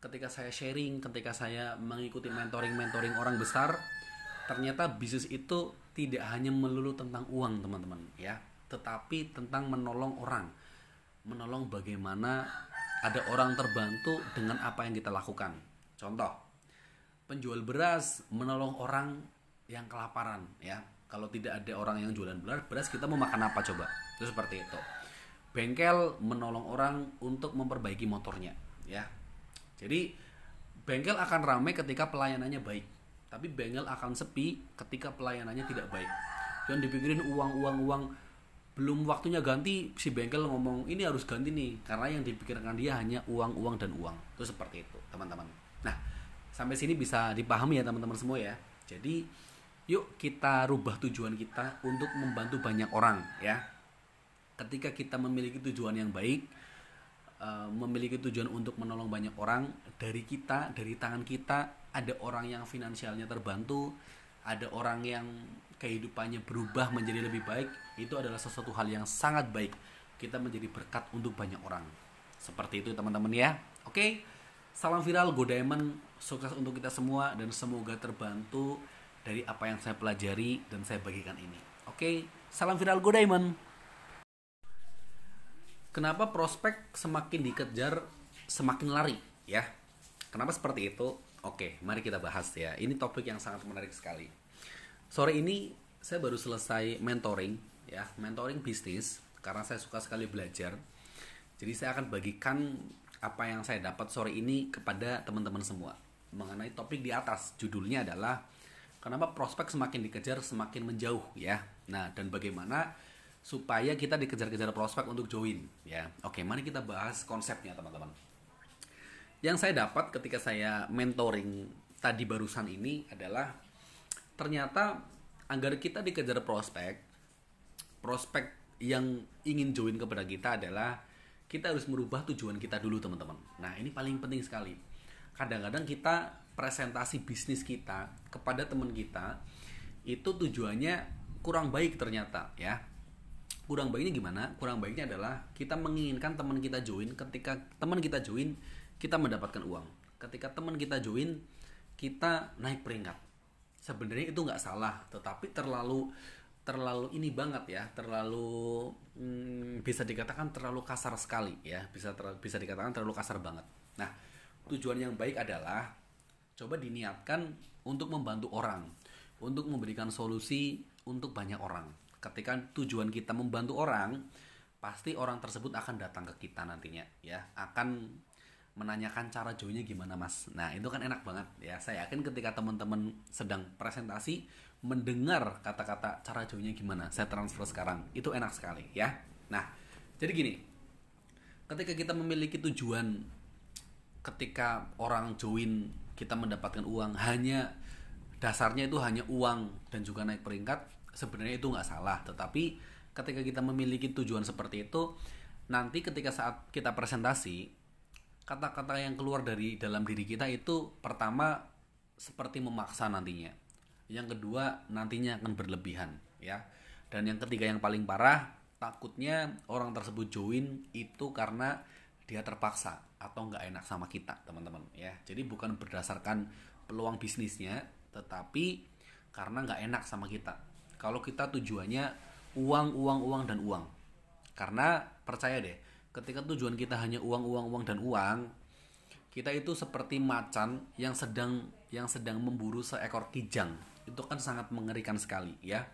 ketika saya sharing ketika saya mengikuti mentoring mentoring orang besar ternyata bisnis itu tidak hanya melulu tentang uang teman-teman ya. Tetapi tentang menolong orang. Menolong bagaimana ada orang terbantu dengan apa yang kita lakukan. Contoh, penjual beras menolong orang yang kelaparan ya. Kalau tidak ada orang yang jualan beras, beras kita mau makan apa coba? Itu seperti itu. Bengkel menolong orang untuk memperbaiki motornya ya. Jadi bengkel akan ramai ketika pelayanannya baik. Tapi bengkel akan sepi ketika pelayanannya tidak baik. Jangan dipikirin uang uang uang belum waktunya ganti si bengkel ngomong ini harus ganti nih karena yang dipikirkan dia hanya uang uang dan uang. Itu seperti itu teman-teman. Nah sampai sini bisa dipahami ya teman-teman semua ya. Jadi yuk kita rubah tujuan kita untuk membantu banyak orang ya. Ketika kita memiliki tujuan yang baik eh, memiliki tujuan untuk menolong banyak orang dari kita dari tangan kita ada orang yang finansialnya terbantu ada orang yang kehidupannya berubah menjadi lebih baik itu adalah sesuatu hal yang sangat baik. Kita menjadi berkat untuk banyak orang. Seperti itu teman-teman ya. Oke salam viral Go Diamond. Sukses untuk kita semua dan semoga terbantu dari apa yang saya pelajari dan saya bagikan ini. Oke salam viral Go Diamond. Kenapa prospek semakin dikejar semakin lari ya? Kenapa seperti itu? Oke mari kita bahas ya. Ini topik yang sangat menarik sekali sore ini saya baru selesai mentoring ya. Mentoring bisnis karena saya suka sekali belajar. Jadi saya akan bagikan apa yang saya dapat sore ini kepada teman-teman semua. Mengenai topik di atas judulnya adalah kenapa prospek semakin dikejar semakin menjauh? Ya. Nah dan bagaimana supaya kita dikejar-kejar prospek untuk join ya. Oke mari kita bahas konsepnya teman-teman. Yang saya dapat ketika saya mentoring tadi barusan ini adalah ternyata agar kita dikejar prospek prospek yang ingin join kepada kita adalah kita harus merubah tujuan kita dulu teman-teman. Nah ini paling penting sekali. Kadang-kadang kita presentasi bisnis kita kepada teman kita itu tujuannya kurang baik ternyata ya. Kurang baiknya gimana? Kurang baiknya adalah kita menginginkan teman kita join ketika teman kita join kita mendapatkan uang. Ketika teman kita join kita naik peringkat sebenarnya itu nggak salah tetapi terlalu terlalu ini banget ya terlalu hmm, bisa dikatakan terlalu kasar sekali ya bisa ter, bisa dikatakan terlalu kasar banget. Nah tujuan yang baik adalah coba diniatkan untuk membantu orang untuk memberikan solusi untuk banyak orang. Ketika tujuan kita membantu orang pasti orang tersebut akan datang ke kita nantinya ya akan menanyakan cara joinnya gimana mas. Nah itu kan enak banget. Ya saya yakin ketika teman-teman sedang presentasi mendengar kata-kata cara joinnya gimana saya transfer sekarang. Itu enak sekali ya. Nah jadi gini. Ketika kita memiliki tujuan ketika orang join kita mendapatkan uang hanya dasarnya itu hanya uang dan juga naik peringkat sebenarnya itu nggak salah. Tetapi ketika kita memiliki tujuan seperti itu nanti ketika saat kita presentasi kata-kata yang keluar dari dalam diri kita itu pertama seperti memaksa nantinya. Yang kedua nantinya akan berlebihan ya. Dan yang ketiga yang paling parah takutnya orang tersebut join itu karena dia terpaksa atau nggak enak sama kita teman-teman ya jadi bukan berdasarkan peluang bisnisnya tetapi karena nggak enak sama kita kalau kita tujuannya uang uang uang dan uang karena percaya deh ketika tujuan kita hanya uang uang uang dan uang kita itu seperti macan yang sedang yang sedang memburu seekor kijang. Itu kan sangat mengerikan sekali ya.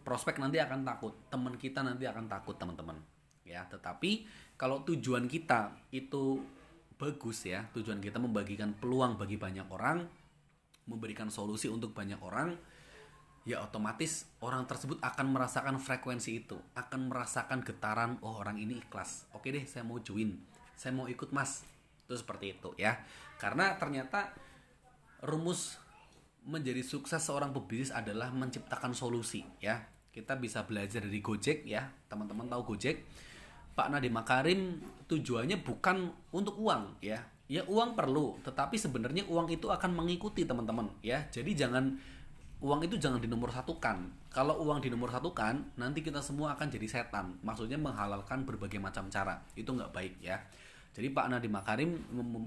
Prospek nanti akan takut teman kita nanti akan takut teman-teman. Ya tetapi kalau tujuan kita itu bagus ya tujuan kita membagikan peluang bagi banyak orang memberikan solusi untuk banyak orang ya otomatis orang tersebut akan merasakan frekuensi itu akan merasakan getaran oh orang ini ikhlas. Oke deh saya mau join. Saya mau ikut mas. Itu seperti itu ya. Karena ternyata rumus menjadi sukses seorang pebisnis adalah menciptakan solusi ya. Kita bisa belajar dari Gojek ya. Teman-teman tahu Gojek? Pak Nadiem Makarim tujuannya bukan untuk uang ya. Ya uang perlu, tetapi sebenarnya uang itu akan mengikuti teman-teman ya. Jadi jangan uang itu jangan dinomor satukan. Kalau uang dinomor satukan, nanti kita semua akan jadi setan. Maksudnya menghalalkan berbagai macam cara. Itu nggak baik ya. Jadi Pak Nadiem Makarim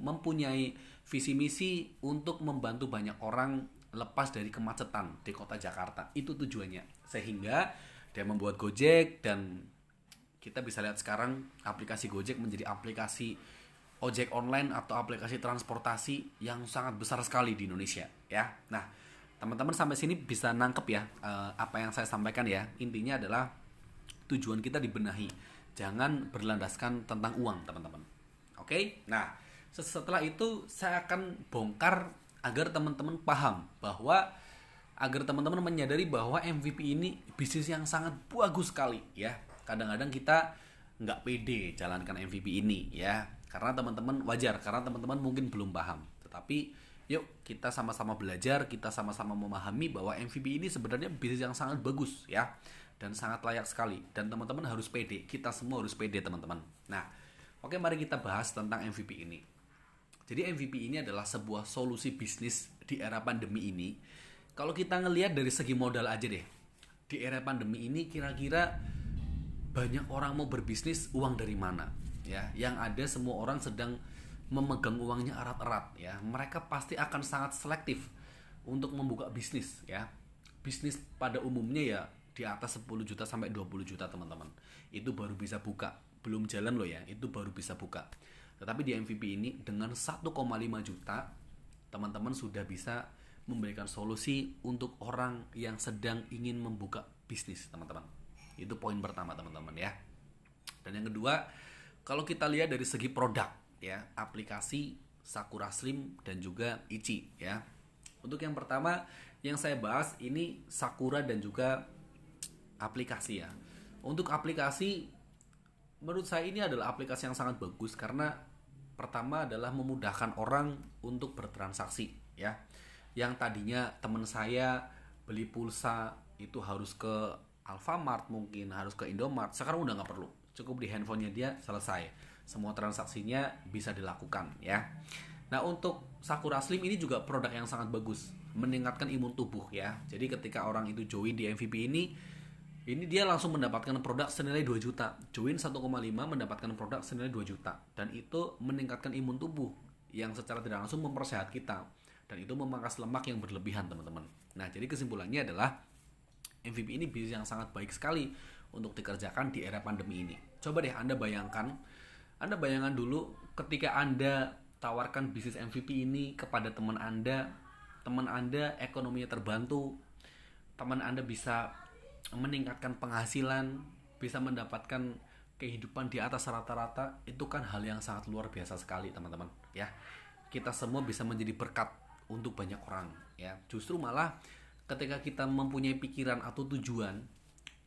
mempunyai visi misi untuk membantu banyak orang lepas dari kemacetan di kota Jakarta. Itu tujuannya. Sehingga dia membuat Gojek dan kita bisa lihat sekarang aplikasi Gojek menjadi aplikasi ojek online atau aplikasi transportasi yang sangat besar sekali di Indonesia ya. Nah, teman-teman sampai sini bisa nangkep ya uh, apa yang saya sampaikan ya. Intinya adalah tujuan kita dibenahi. Jangan berlandaskan tentang uang, teman-teman. Oke? Okay? Nah, setelah itu saya akan bongkar agar teman-teman paham bahwa agar teman-teman menyadari bahwa MVP ini bisnis yang sangat bagus sekali ya kadang-kadang kita nggak pede jalankan MVP ini ya karena teman-teman wajar karena teman-teman mungkin belum paham tetapi yuk kita sama-sama belajar kita sama-sama memahami bahwa MVP ini sebenarnya bisnis yang sangat bagus ya dan sangat layak sekali. Dan teman-teman harus pede kita semua harus pede teman-teman. Nah oke mari kita bahas tentang MVP ini. Jadi MVP ini adalah sebuah solusi bisnis di era pandemi ini. Kalau kita ngelihat dari segi modal aja deh di era pandemi ini kira-kira banyak orang mau berbisnis uang dari mana ya? Yang ada semua orang sedang memegang uangnya erat-erat ya. Mereka pasti akan sangat selektif untuk membuka bisnis ya. Bisnis pada umumnya ya di atas 10 juta sampai 20 juta teman-teman. Itu baru bisa buka. Belum jalan loh ya itu baru bisa buka. Tetapi di MVP ini dengan 1,5 juta teman-teman sudah bisa memberikan solusi untuk orang yang sedang ingin membuka bisnis teman-teman. Itu poin pertama teman-teman ya. Dan yang kedua, kalau kita lihat dari segi produk ya, aplikasi Sakura Slim dan juga Ichi ya. Untuk yang pertama yang saya bahas ini Sakura dan juga aplikasi ya. Untuk aplikasi menurut saya ini adalah aplikasi yang sangat bagus karena pertama adalah memudahkan orang untuk bertransaksi ya. Yang tadinya teman saya beli pulsa itu harus ke Alfamart mungkin harus ke Indomart sekarang udah nggak perlu cukup di handphonenya dia selesai semua transaksinya bisa dilakukan ya. Nah untuk Sakura Slim ini juga produk yang sangat bagus meningkatkan imun tubuh ya. Jadi ketika orang itu join di MVP ini ini dia langsung mendapatkan produk senilai 2 juta. Join 1,5 mendapatkan produk senilai 2 juta. Dan itu meningkatkan imun tubuh yang secara tidak langsung mempersehat kita. Dan itu memangkas lemak yang berlebihan teman-teman. Nah jadi kesimpulannya adalah MVP ini bisnis yang sangat baik sekali untuk dikerjakan di era pandemi ini. Coba deh Anda bayangkan, Anda bayangkan dulu ketika Anda tawarkan bisnis MVP ini kepada teman Anda, teman Anda ekonominya terbantu, teman Anda bisa meningkatkan penghasilan, bisa mendapatkan kehidupan di atas rata-rata, itu kan hal yang sangat luar biasa sekali, teman-teman, ya. Kita semua bisa menjadi berkat untuk banyak orang, ya. Justru malah ketika kita mempunyai pikiran atau tujuan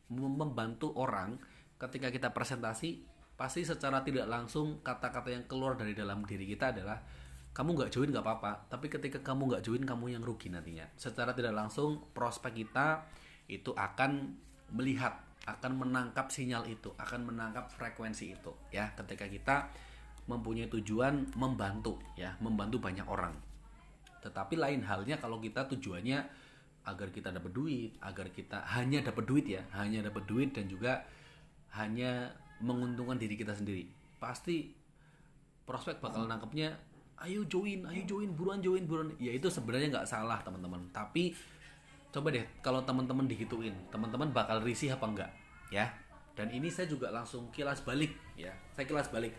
membantu orang ketika kita presentasi pasti secara tidak langsung kata-kata yang keluar dari dalam diri kita adalah kamu nggak join nggak apa-apa tapi ketika kamu nggak join kamu yang rugi nantinya. Secara tidak langsung prospek kita itu akan melihat akan menangkap sinyal itu akan menangkap frekuensi itu ya. Ketika kita mempunyai tujuan membantu ya membantu banyak orang. Tetapi lain halnya kalau kita tujuannya agar kita dapat duit, agar kita hanya dapat duit ya, hanya dapat duit dan juga hanya menguntungkan diri kita sendiri. Pasti prospek bakal nangkepnya ayo join ayo join buruan join buruan. Ya itu sebenarnya nggak salah teman-teman. Tapi coba deh kalau teman-teman digituin teman-teman bakal risih apa enggak ya. Dan ini saya juga langsung kilas balik ya. Saya kilas balik.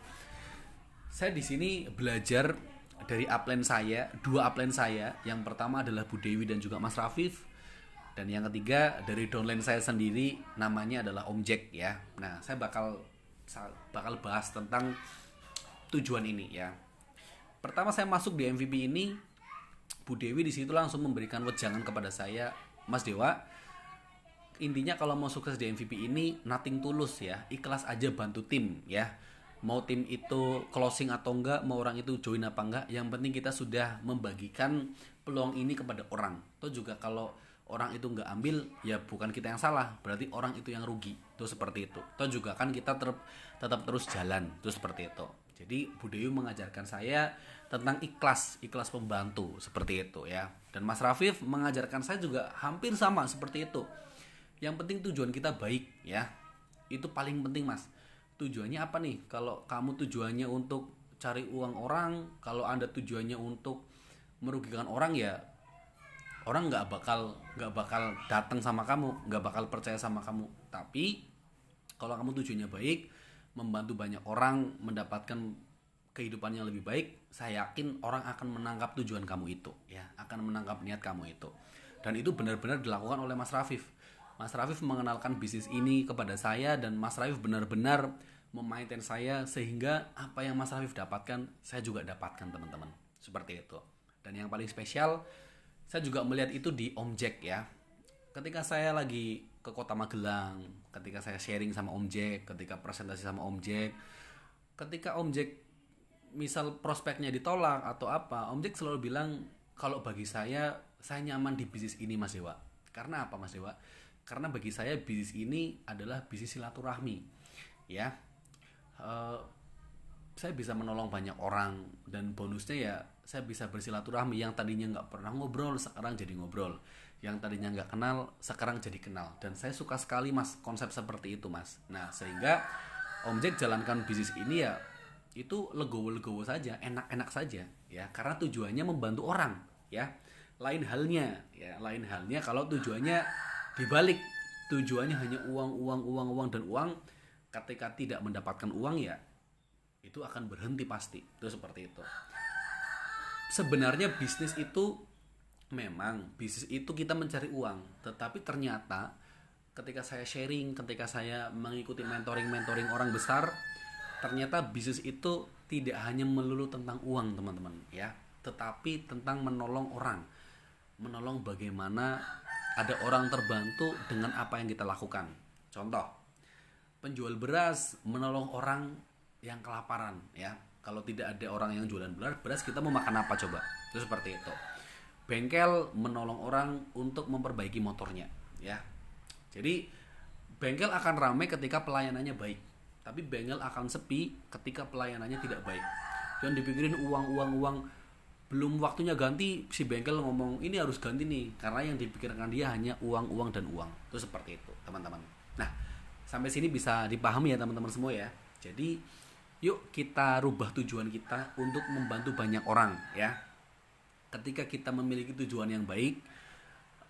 Saya di sini belajar dari upline saya dua upline saya. Yang pertama adalah Bu Dewi dan juga Mas Rafif dan yang ketiga dari downline saya sendiri namanya adalah Om Jack ya. Nah saya bakal bakal bahas tentang tujuan ini ya. Pertama saya masuk di MVP ini Bu Dewi di situ langsung memberikan wejangan kepada saya Mas Dewa intinya kalau mau sukses di MVP ini nothing tulus ya. Ikhlas aja bantu tim ya. Mau tim itu closing atau enggak mau orang itu join apa enggak yang penting kita sudah membagikan peluang ini kepada orang. Atau juga kalau orang itu enggak ambil ya bukan kita yang salah berarti orang itu yang rugi itu seperti itu atau juga kan kita ter tetap terus jalan itu seperti itu jadi Bu Dewi mengajarkan saya tentang ikhlas, ikhlas pembantu seperti itu ya. Dan Mas Rafif mengajarkan saya juga hampir sama seperti itu. Yang penting tujuan kita baik ya. Itu paling penting Mas. Tujuannya apa nih? Kalau kamu tujuannya untuk cari uang orang, kalau Anda tujuannya untuk merugikan orang ya orang nggak bakal nggak bakal datang sama kamu, nggak bakal percaya sama kamu. Tapi kalau kamu tujuannya baik, membantu banyak orang mendapatkan kehidupan yang lebih baik, saya yakin orang akan menangkap tujuan kamu itu, ya, akan menangkap niat kamu itu. Dan itu benar-benar dilakukan oleh Mas Rafif. Mas Rafif mengenalkan bisnis ini kepada saya dan Mas Rafif benar-benar memaintain saya sehingga apa yang Mas Rafif dapatkan, saya juga dapatkan teman-teman. Seperti itu. Dan yang paling spesial, saya juga melihat itu di Om Jack ya. Ketika saya lagi ke kota Magelang ketika saya sharing sama Om Jack ketika presentasi sama Om Jack ketika Om Jack misal prospeknya ditolak atau apa Om Jack selalu bilang kalau bagi saya saya nyaman di bisnis ini Mas Dewa. Karena apa Mas Dewa? Karena bagi saya bisnis ini adalah bisnis silaturahmi ya. Uh, saya bisa menolong banyak orang dan bonusnya ya saya bisa bersilaturahmi. Yang tadinya nggak pernah ngobrol sekarang jadi ngobrol. Yang tadinya nggak kenal sekarang jadi kenal. Dan saya suka sekali mas konsep seperti itu mas. Nah sehingga Om Jack jalankan bisnis ini ya itu legowo-legowo saja enak-enak saja ya. Karena tujuannya membantu orang ya. Lain halnya ya lain halnya kalau tujuannya dibalik. Tujuannya hanya uang uang uang uang dan uang ketika tidak mendapatkan uang ya itu akan berhenti pasti. Itu seperti itu sebenarnya bisnis itu memang bisnis itu kita mencari uang, tetapi ternyata ketika saya sharing, ketika saya mengikuti mentoring-mentoring orang besar, ternyata bisnis itu tidak hanya melulu tentang uang, teman-teman, ya, tetapi tentang menolong orang. Menolong bagaimana ada orang terbantu dengan apa yang kita lakukan. Contoh, penjual beras menolong orang yang kelaparan, ya. Kalau tidak ada orang yang jualan beras, kita mau makan apa coba? Itu seperti itu. Bengkel menolong orang untuk memperbaiki motornya ya. Jadi bengkel akan ramai ketika pelayanannya baik. Tapi bengkel akan sepi ketika pelayanannya tidak baik. Jangan dipikirin uang uang uang. Belum waktunya ganti si bengkel ngomong ini harus ganti nih. Karena yang dipikirkan dia hanya uang uang dan uang. Itu seperti itu teman-teman. Nah sampai sini bisa dipahami ya teman-teman semua ya. Jadi yuk kita rubah tujuan kita untuk membantu banyak orang ya. Ketika kita memiliki tujuan yang baik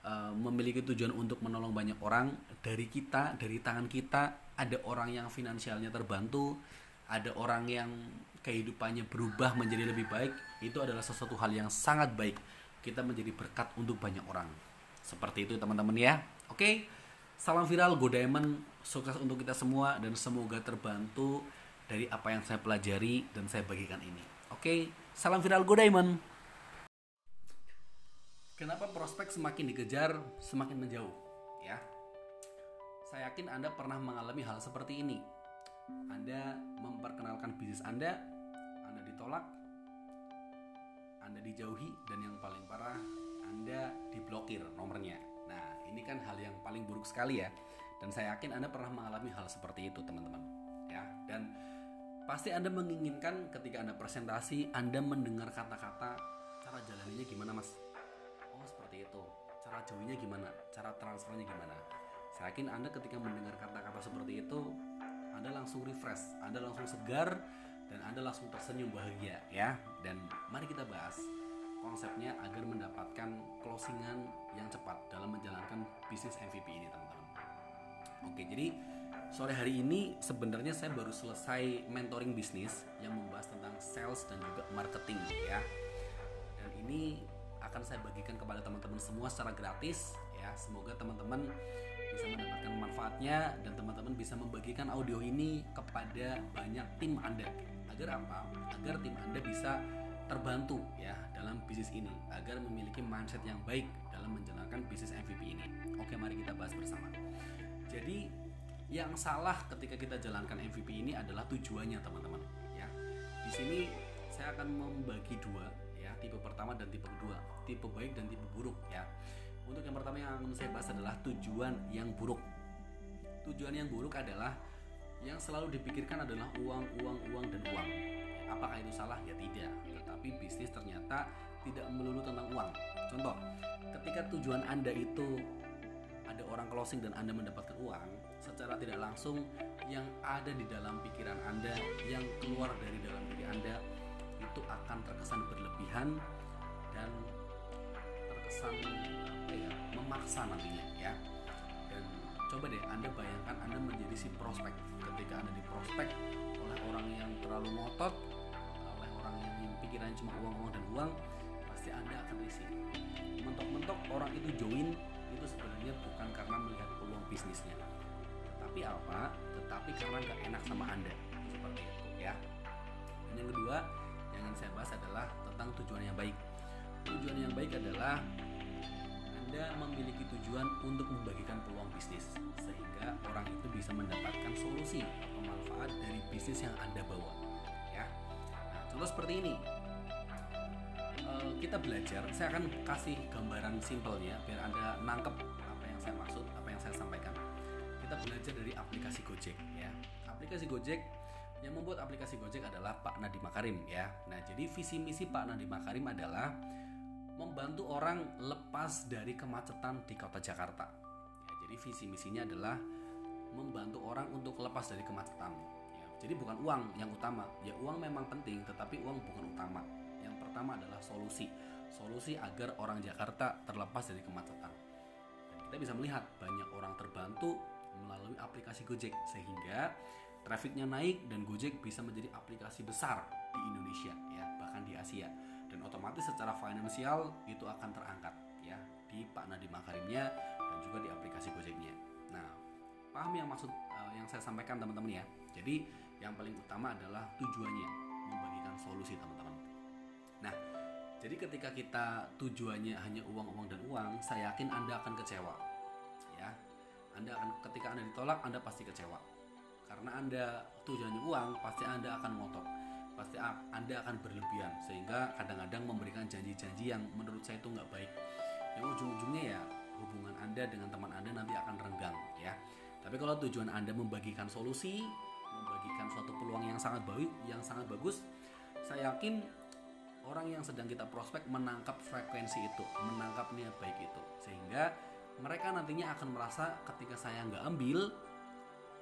uh, memiliki tujuan untuk menolong banyak orang dari kita dari tangan kita ada orang yang finansialnya terbantu ada orang yang kehidupannya berubah menjadi lebih baik itu adalah sesuatu hal yang sangat baik. Kita menjadi berkat untuk banyak orang. Seperti itu teman-teman ya. Oke salam viral Go sukses untuk kita semua dan semoga terbantu dari apa yang saya pelajari dan saya bagikan ini oke salam viral Go Diamond Kenapa prospek semakin dikejar, semakin menjauh? Ya, saya yakin Anda pernah mengalami hal seperti ini. Anda memperkenalkan bisnis Anda, Anda ditolak, Anda dijauhi, dan yang paling parah, Anda diblokir nomornya. Nah, ini kan hal yang paling buruk sekali ya. Dan saya yakin Anda pernah mengalami hal seperti itu, teman-teman. Ya, dan pasti Anda menginginkan ketika Anda presentasi, Anda mendengar kata-kata cara jalaninya gimana, Mas? itu cara jauhnya gimana cara transfernya gimana saya yakin anda ketika mendengar kata-kata seperti itu anda langsung refresh anda langsung segar dan Anda langsung tersenyum bahagia ya. Dan mari kita bahas konsepnya agar mendapatkan closingan yang cepat dalam menjalankan bisnis MVP ini teman-teman. Oke, jadi sore hari ini sebenarnya saya baru selesai mentoring bisnis yang membahas tentang sales dan juga marketing ya. Dan ini akan saya bagikan kepada teman-teman semua secara gratis ya. Semoga teman-teman bisa mendapatkan manfaatnya dan teman-teman bisa membagikan audio ini kepada banyak tim Anda. Agar apa? Agar tim Anda bisa terbantu ya dalam bisnis ini agar memiliki mindset yang baik dalam menjalankan bisnis MVP ini. Oke, mari kita bahas bersama. Jadi yang salah ketika kita jalankan MVP ini adalah tujuannya teman-teman. Ya. Di sini saya akan membagi dua ya. Tipe pertama dan tipe kedua. Tipe baik dan tipe buruk ya. Untuk yang pertama yang akan saya bahas adalah tujuan yang buruk. Tujuan yang buruk adalah yang selalu dipikirkan adalah uang uang uang dan uang. Apakah itu salah? Ya tidak. Tetapi bisnis ternyata tidak melulu tentang uang. Contoh ketika tujuan anda itu ada orang closing dan anda mendapatkan uang secara tidak langsung yang ada di dalam pikiran Anda, yang keluar dari dalam diri Anda itu akan terkesan berlebihan dan terkesan apa ya, memaksa nantinya ya. Dan coba deh Anda bayangkan Anda menjadi si prospek ketika Anda di prospek oleh orang yang terlalu ngotot, oleh orang yang, yang pikirannya cuma uang, uang dan uang, pasti Anda akan risih. Mentok-mentok orang itu join itu sebenarnya bukan karena melihat peluang bisnisnya tetapi apa? Tetapi karena nggak enak sama anda. Seperti itu ya. Dan yang kedua yang ingin saya bahas adalah tentang tujuan yang baik. Tujuan yang baik adalah anda memiliki tujuan untuk membagikan peluang bisnis sehingga orang itu bisa mendapatkan solusi atau manfaat dari bisnis yang anda bawa ya. Nah, contoh seperti ini. Eh, kita belajar saya akan kasih gambaran simpelnya biar anda nangkep apa yang saya maksud apa yang saya sampaikan kita belajar dari aplikasi Gojek ya. Aplikasi Gojek yang membuat aplikasi Gojek adalah Pak Nadiem Makarim ya. Nah, jadi visi misi Pak Nadiem Makarim adalah membantu orang lepas dari kemacetan di kota Jakarta. Ya, jadi visi misinya adalah membantu orang untuk lepas dari kemacetan. Ya, jadi bukan uang yang utama. Ya uang memang penting, tetapi uang bukan utama. Yang pertama adalah solusi. Solusi agar orang Jakarta terlepas dari kemacetan. Kita bisa melihat banyak orang terbantu melalui aplikasi Gojek sehingga trafficnya naik dan Gojek bisa menjadi aplikasi besar di Indonesia ya bahkan di Asia dan otomatis secara finansial itu akan terangkat ya di Pak Nadiem Makarimnya dan juga di aplikasi Gojeknya. Nah paham yang maksud uh, yang saya sampaikan teman-teman ya. Jadi yang paling utama adalah tujuannya membagikan solusi teman-teman. Nah jadi ketika kita tujuannya hanya uang-uang dan uang, saya yakin Anda akan kecewa. Anda akan ketika Anda ditolak Anda pasti kecewa. Karena Anda tujuannya uang, pasti Anda akan ngotot. Pasti Anda akan berlebihan sehingga kadang-kadang memberikan janji-janji yang menurut saya itu nggak baik. Yang ujung-ujungnya ya hubungan Anda dengan teman Anda nanti akan renggang ya. Tapi kalau tujuan Anda membagikan solusi, membagikan suatu peluang yang sangat baik, yang sangat bagus, saya yakin orang yang sedang kita prospek menangkap frekuensi itu, menangkap niat baik itu, sehingga mereka nantinya akan merasa ketika saya nggak ambil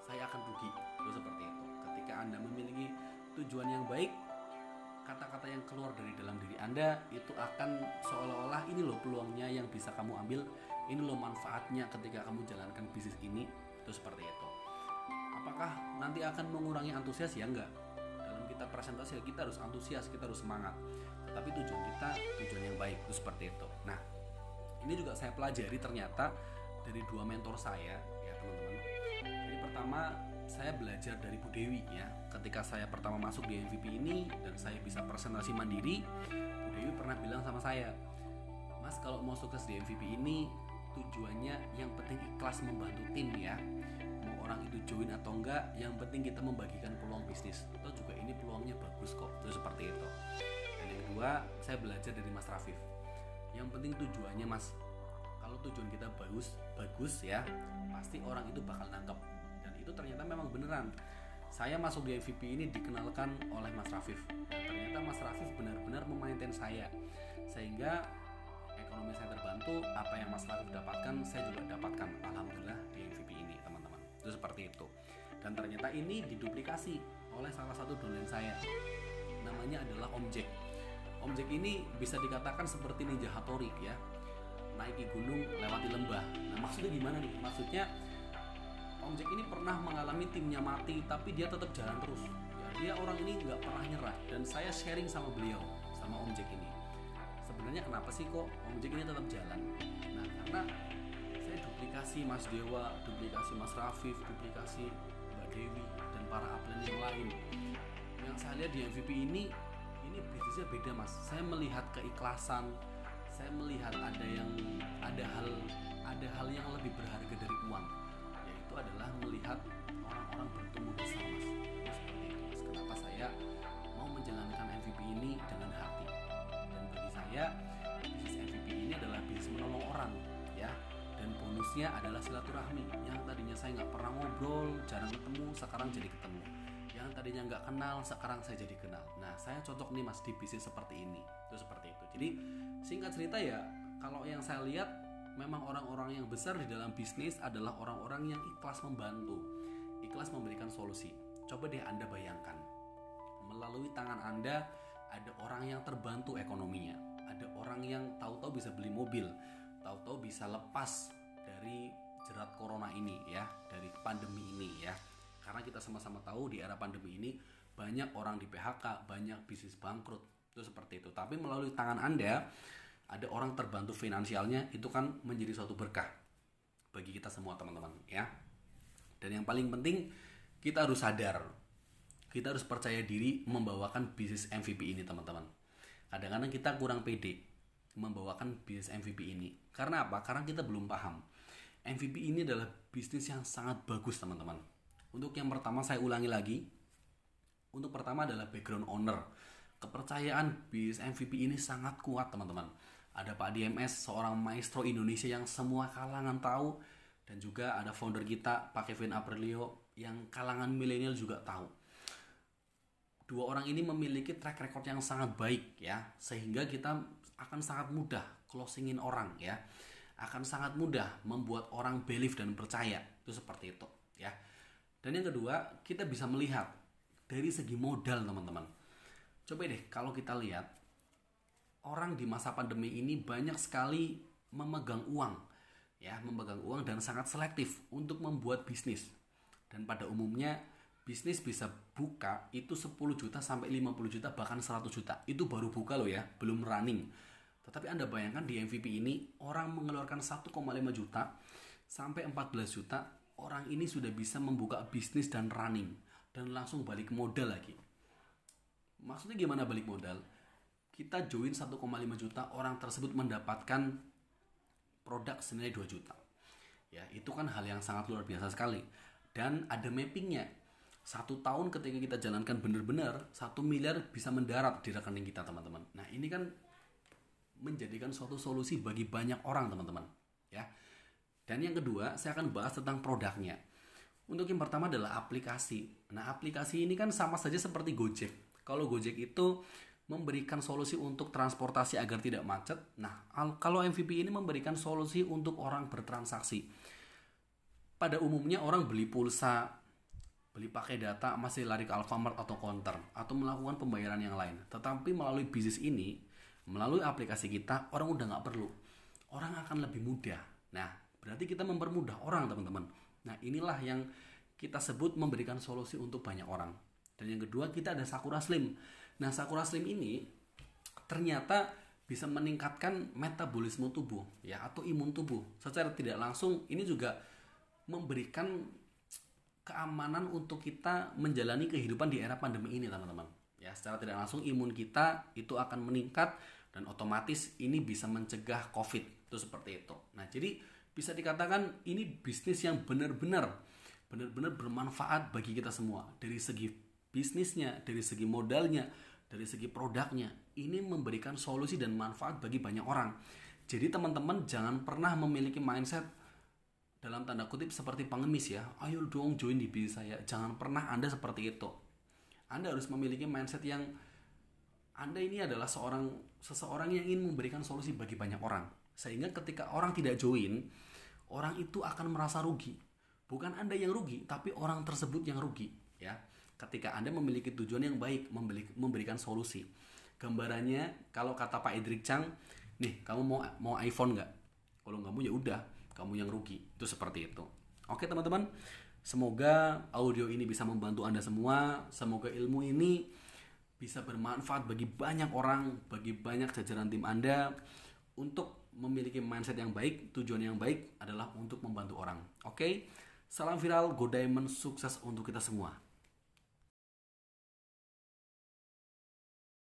saya akan rugi. Itu seperti itu. Ketika anda memiliki tujuan yang baik kata-kata yang keluar dari dalam diri anda itu akan seolah-olah ini loh peluangnya yang bisa kamu ambil ini loh manfaatnya ketika kamu jalankan bisnis ini. Itu seperti itu. Apakah nanti akan mengurangi antusias? Ya enggak dalam kita presentasi kita harus antusias kita harus semangat. Tetapi tujuan kita tujuan yang baik. Itu seperti itu. Nah ini juga saya pelajari ternyata dari dua mentor saya ya teman-teman. Jadi pertama saya belajar dari Bu Dewi ya. Ketika saya pertama masuk di MVP ini dan saya bisa presentasi mandiri Bu Dewi pernah bilang sama saya Mas kalau mau sukses di MVP ini tujuannya yang penting ikhlas membantu tim ya. Mau orang itu join atau enggak yang penting kita membagikan peluang bisnis. Atau juga ini peluangnya bagus kok itu seperti itu. Dan yang kedua saya belajar dari Mas Rafif yang penting tujuannya mas. Kalau tujuan kita bagus bagus ya pasti orang itu bakal nangkep. Dan itu ternyata memang beneran. Saya masuk di MVP ini dikenalkan oleh Mas Rafif. Ternyata Mas Rafif benar-benar memaintain saya. Sehingga ekonomi saya terbantu apa yang Mas Rafif dapatkan saya juga dapatkan Alhamdulillah di MVP ini teman-teman. Itu seperti itu. Dan ternyata ini diduplikasi oleh salah satu dolen saya. Namanya adalah Om Jack. Om ini bisa dikatakan seperti ninja Hattori ya. Naiki gunung, lewati lembah. Nah, maksudnya gimana nih? Maksudnya Om ini pernah mengalami timnya mati tapi dia tetap jalan terus. Ya, dia orang ini nggak pernah nyerah dan saya sharing sama beliau, sama Om ini. Sebenarnya kenapa sih kok Om ini tetap jalan? Nah, karena saya duplikasi Mas Dewa, duplikasi Mas Rafif, duplikasi Mbak Dewi dan para upline yang lain. Yang saya lihat di MVP ini ini bisnisnya beda mas. Saya melihat keikhlasan saya melihat ada yang ada hal ada hal yang lebih berharga dari uang yaitu adalah melihat orang-orang bertumbuh besar mas. Nah, itu mas. Kenapa saya mau menjalankan MVP ini dengan hati? Dan bagi saya bisnis MVP ini adalah bisnis menolong orang ya. Dan bonusnya adalah silaturahmi. Yang tadinya saya nggak pernah ngobrol jarang ketemu sekarang jadi ketemu yang tadinya nggak kenal sekarang saya jadi kenal. Nah saya cocok nih mas di bisnis seperti ini. Itu seperti itu. Jadi singkat cerita ya kalau yang saya lihat memang orang-orang yang besar di dalam bisnis adalah orang-orang yang ikhlas membantu ikhlas memberikan solusi. Coba deh anda bayangkan melalui tangan anda ada orang yang terbantu ekonominya. Ada orang yang tahu-tahu bisa beli mobil tahu-tahu bisa lepas dari jerat corona ini ya dari pandemi ini ya karena kita sama-sama tahu di era pandemi ini banyak orang di PHK banyak bisnis bangkrut. Itu seperti itu. Tapi melalui tangan anda ada orang terbantu finansialnya itu kan menjadi suatu berkah bagi kita semua teman-teman ya. Dan yang paling penting kita harus sadar. Kita harus percaya diri membawakan bisnis MVP ini teman-teman. Kadang-kadang kita kurang pede membawakan bisnis MVP ini. Karena apa? Karena kita belum paham. MVP ini adalah bisnis yang sangat bagus teman-teman untuk yang pertama saya ulangi lagi. Untuk pertama adalah background owner. Kepercayaan bisnis MVP ini sangat kuat teman-teman. Ada Pak DMS seorang maestro Indonesia yang semua kalangan tahu. Dan juga ada founder kita Pak Kevin Aprilio yang kalangan milenial juga tahu. Dua orang ini memiliki track record yang sangat baik ya. Sehingga kita akan sangat mudah closingin orang ya. Akan sangat mudah membuat orang believe dan percaya. Itu seperti itu ya dan yang kedua kita bisa melihat dari segi modal teman-teman. Coba deh kalau kita lihat orang di masa pandemi ini banyak sekali memegang uang ya memegang uang dan sangat selektif untuk membuat bisnis. Dan pada umumnya bisnis bisa buka itu 10 juta sampai 50 juta bahkan 100 juta. Itu baru buka loh ya belum running. Tetapi anda bayangkan di MVP ini orang mengeluarkan 1,5 juta sampai 14 juta orang ini sudah bisa membuka bisnis dan running dan langsung balik modal lagi. Maksudnya gimana balik modal? Kita join 1,5 juta orang tersebut mendapatkan produk senilai 2 juta. Ya itu kan hal yang sangat luar biasa sekali. Dan ada mappingnya. Satu tahun ketika kita jalankan benar-benar satu miliar bisa mendarat di rekening kita teman-teman. Nah ini kan menjadikan suatu solusi bagi banyak orang teman-teman. Ya dan yang kedua saya akan bahas tentang produknya untuk yang pertama adalah aplikasi nah aplikasi ini kan sama saja seperti Gojek kalau Gojek itu memberikan solusi untuk transportasi agar tidak macet nah kalau MVP ini memberikan solusi untuk orang bertransaksi pada umumnya orang beli pulsa beli pakai data masih lari ke Alfamart atau counter atau melakukan pembayaran yang lain. Tetapi melalui bisnis ini, melalui aplikasi kita, orang udah nggak perlu. Orang akan lebih mudah. Nah, berarti kita mempermudah orang teman-teman. Nah, inilah yang kita sebut memberikan solusi untuk banyak orang. Dan yang kedua kita ada Sakura Slim. Nah, Sakura Slim ini ternyata bisa meningkatkan metabolisme tubuh ya atau imun tubuh. Secara tidak langsung ini juga memberikan keamanan untuk kita menjalani kehidupan di era pandemi ini teman-teman ya secara tidak langsung imun kita itu akan meningkat dan otomatis ini bisa mencegah covid itu seperti itu nah jadi bisa dikatakan ini bisnis yang benar-benar benar-benar bermanfaat bagi kita semua. Dari segi bisnisnya dari segi modalnya dari segi produknya ini memberikan solusi dan manfaat bagi banyak orang. Jadi teman-teman jangan pernah memiliki mindset dalam tanda kutip seperti pengemis ya. Ayo dong join di bisnis saya. Jangan pernah anda seperti itu. Anda harus memiliki mindset yang anda ini adalah seorang seseorang yang ingin memberikan solusi bagi banyak orang sehingga ketika orang tidak join orang itu akan merasa rugi bukan anda yang rugi tapi orang tersebut yang rugi ya ketika Anda memiliki tujuan yang baik, memberikan solusi. Gambarannya kalau kata Pak Edric Chang, nih kamu mau mau iPhone nggak? Kalau nggak mau ya udah, kamu yang rugi. Itu seperti itu. Oke teman-teman, semoga audio ini bisa membantu Anda semua. Semoga ilmu ini bisa bermanfaat bagi banyak orang, bagi banyak jajaran tim Anda untuk memiliki mindset yang baik, tujuan yang baik adalah untuk membantu orang. Oke, salam viral, go diamond, sukses untuk kita semua.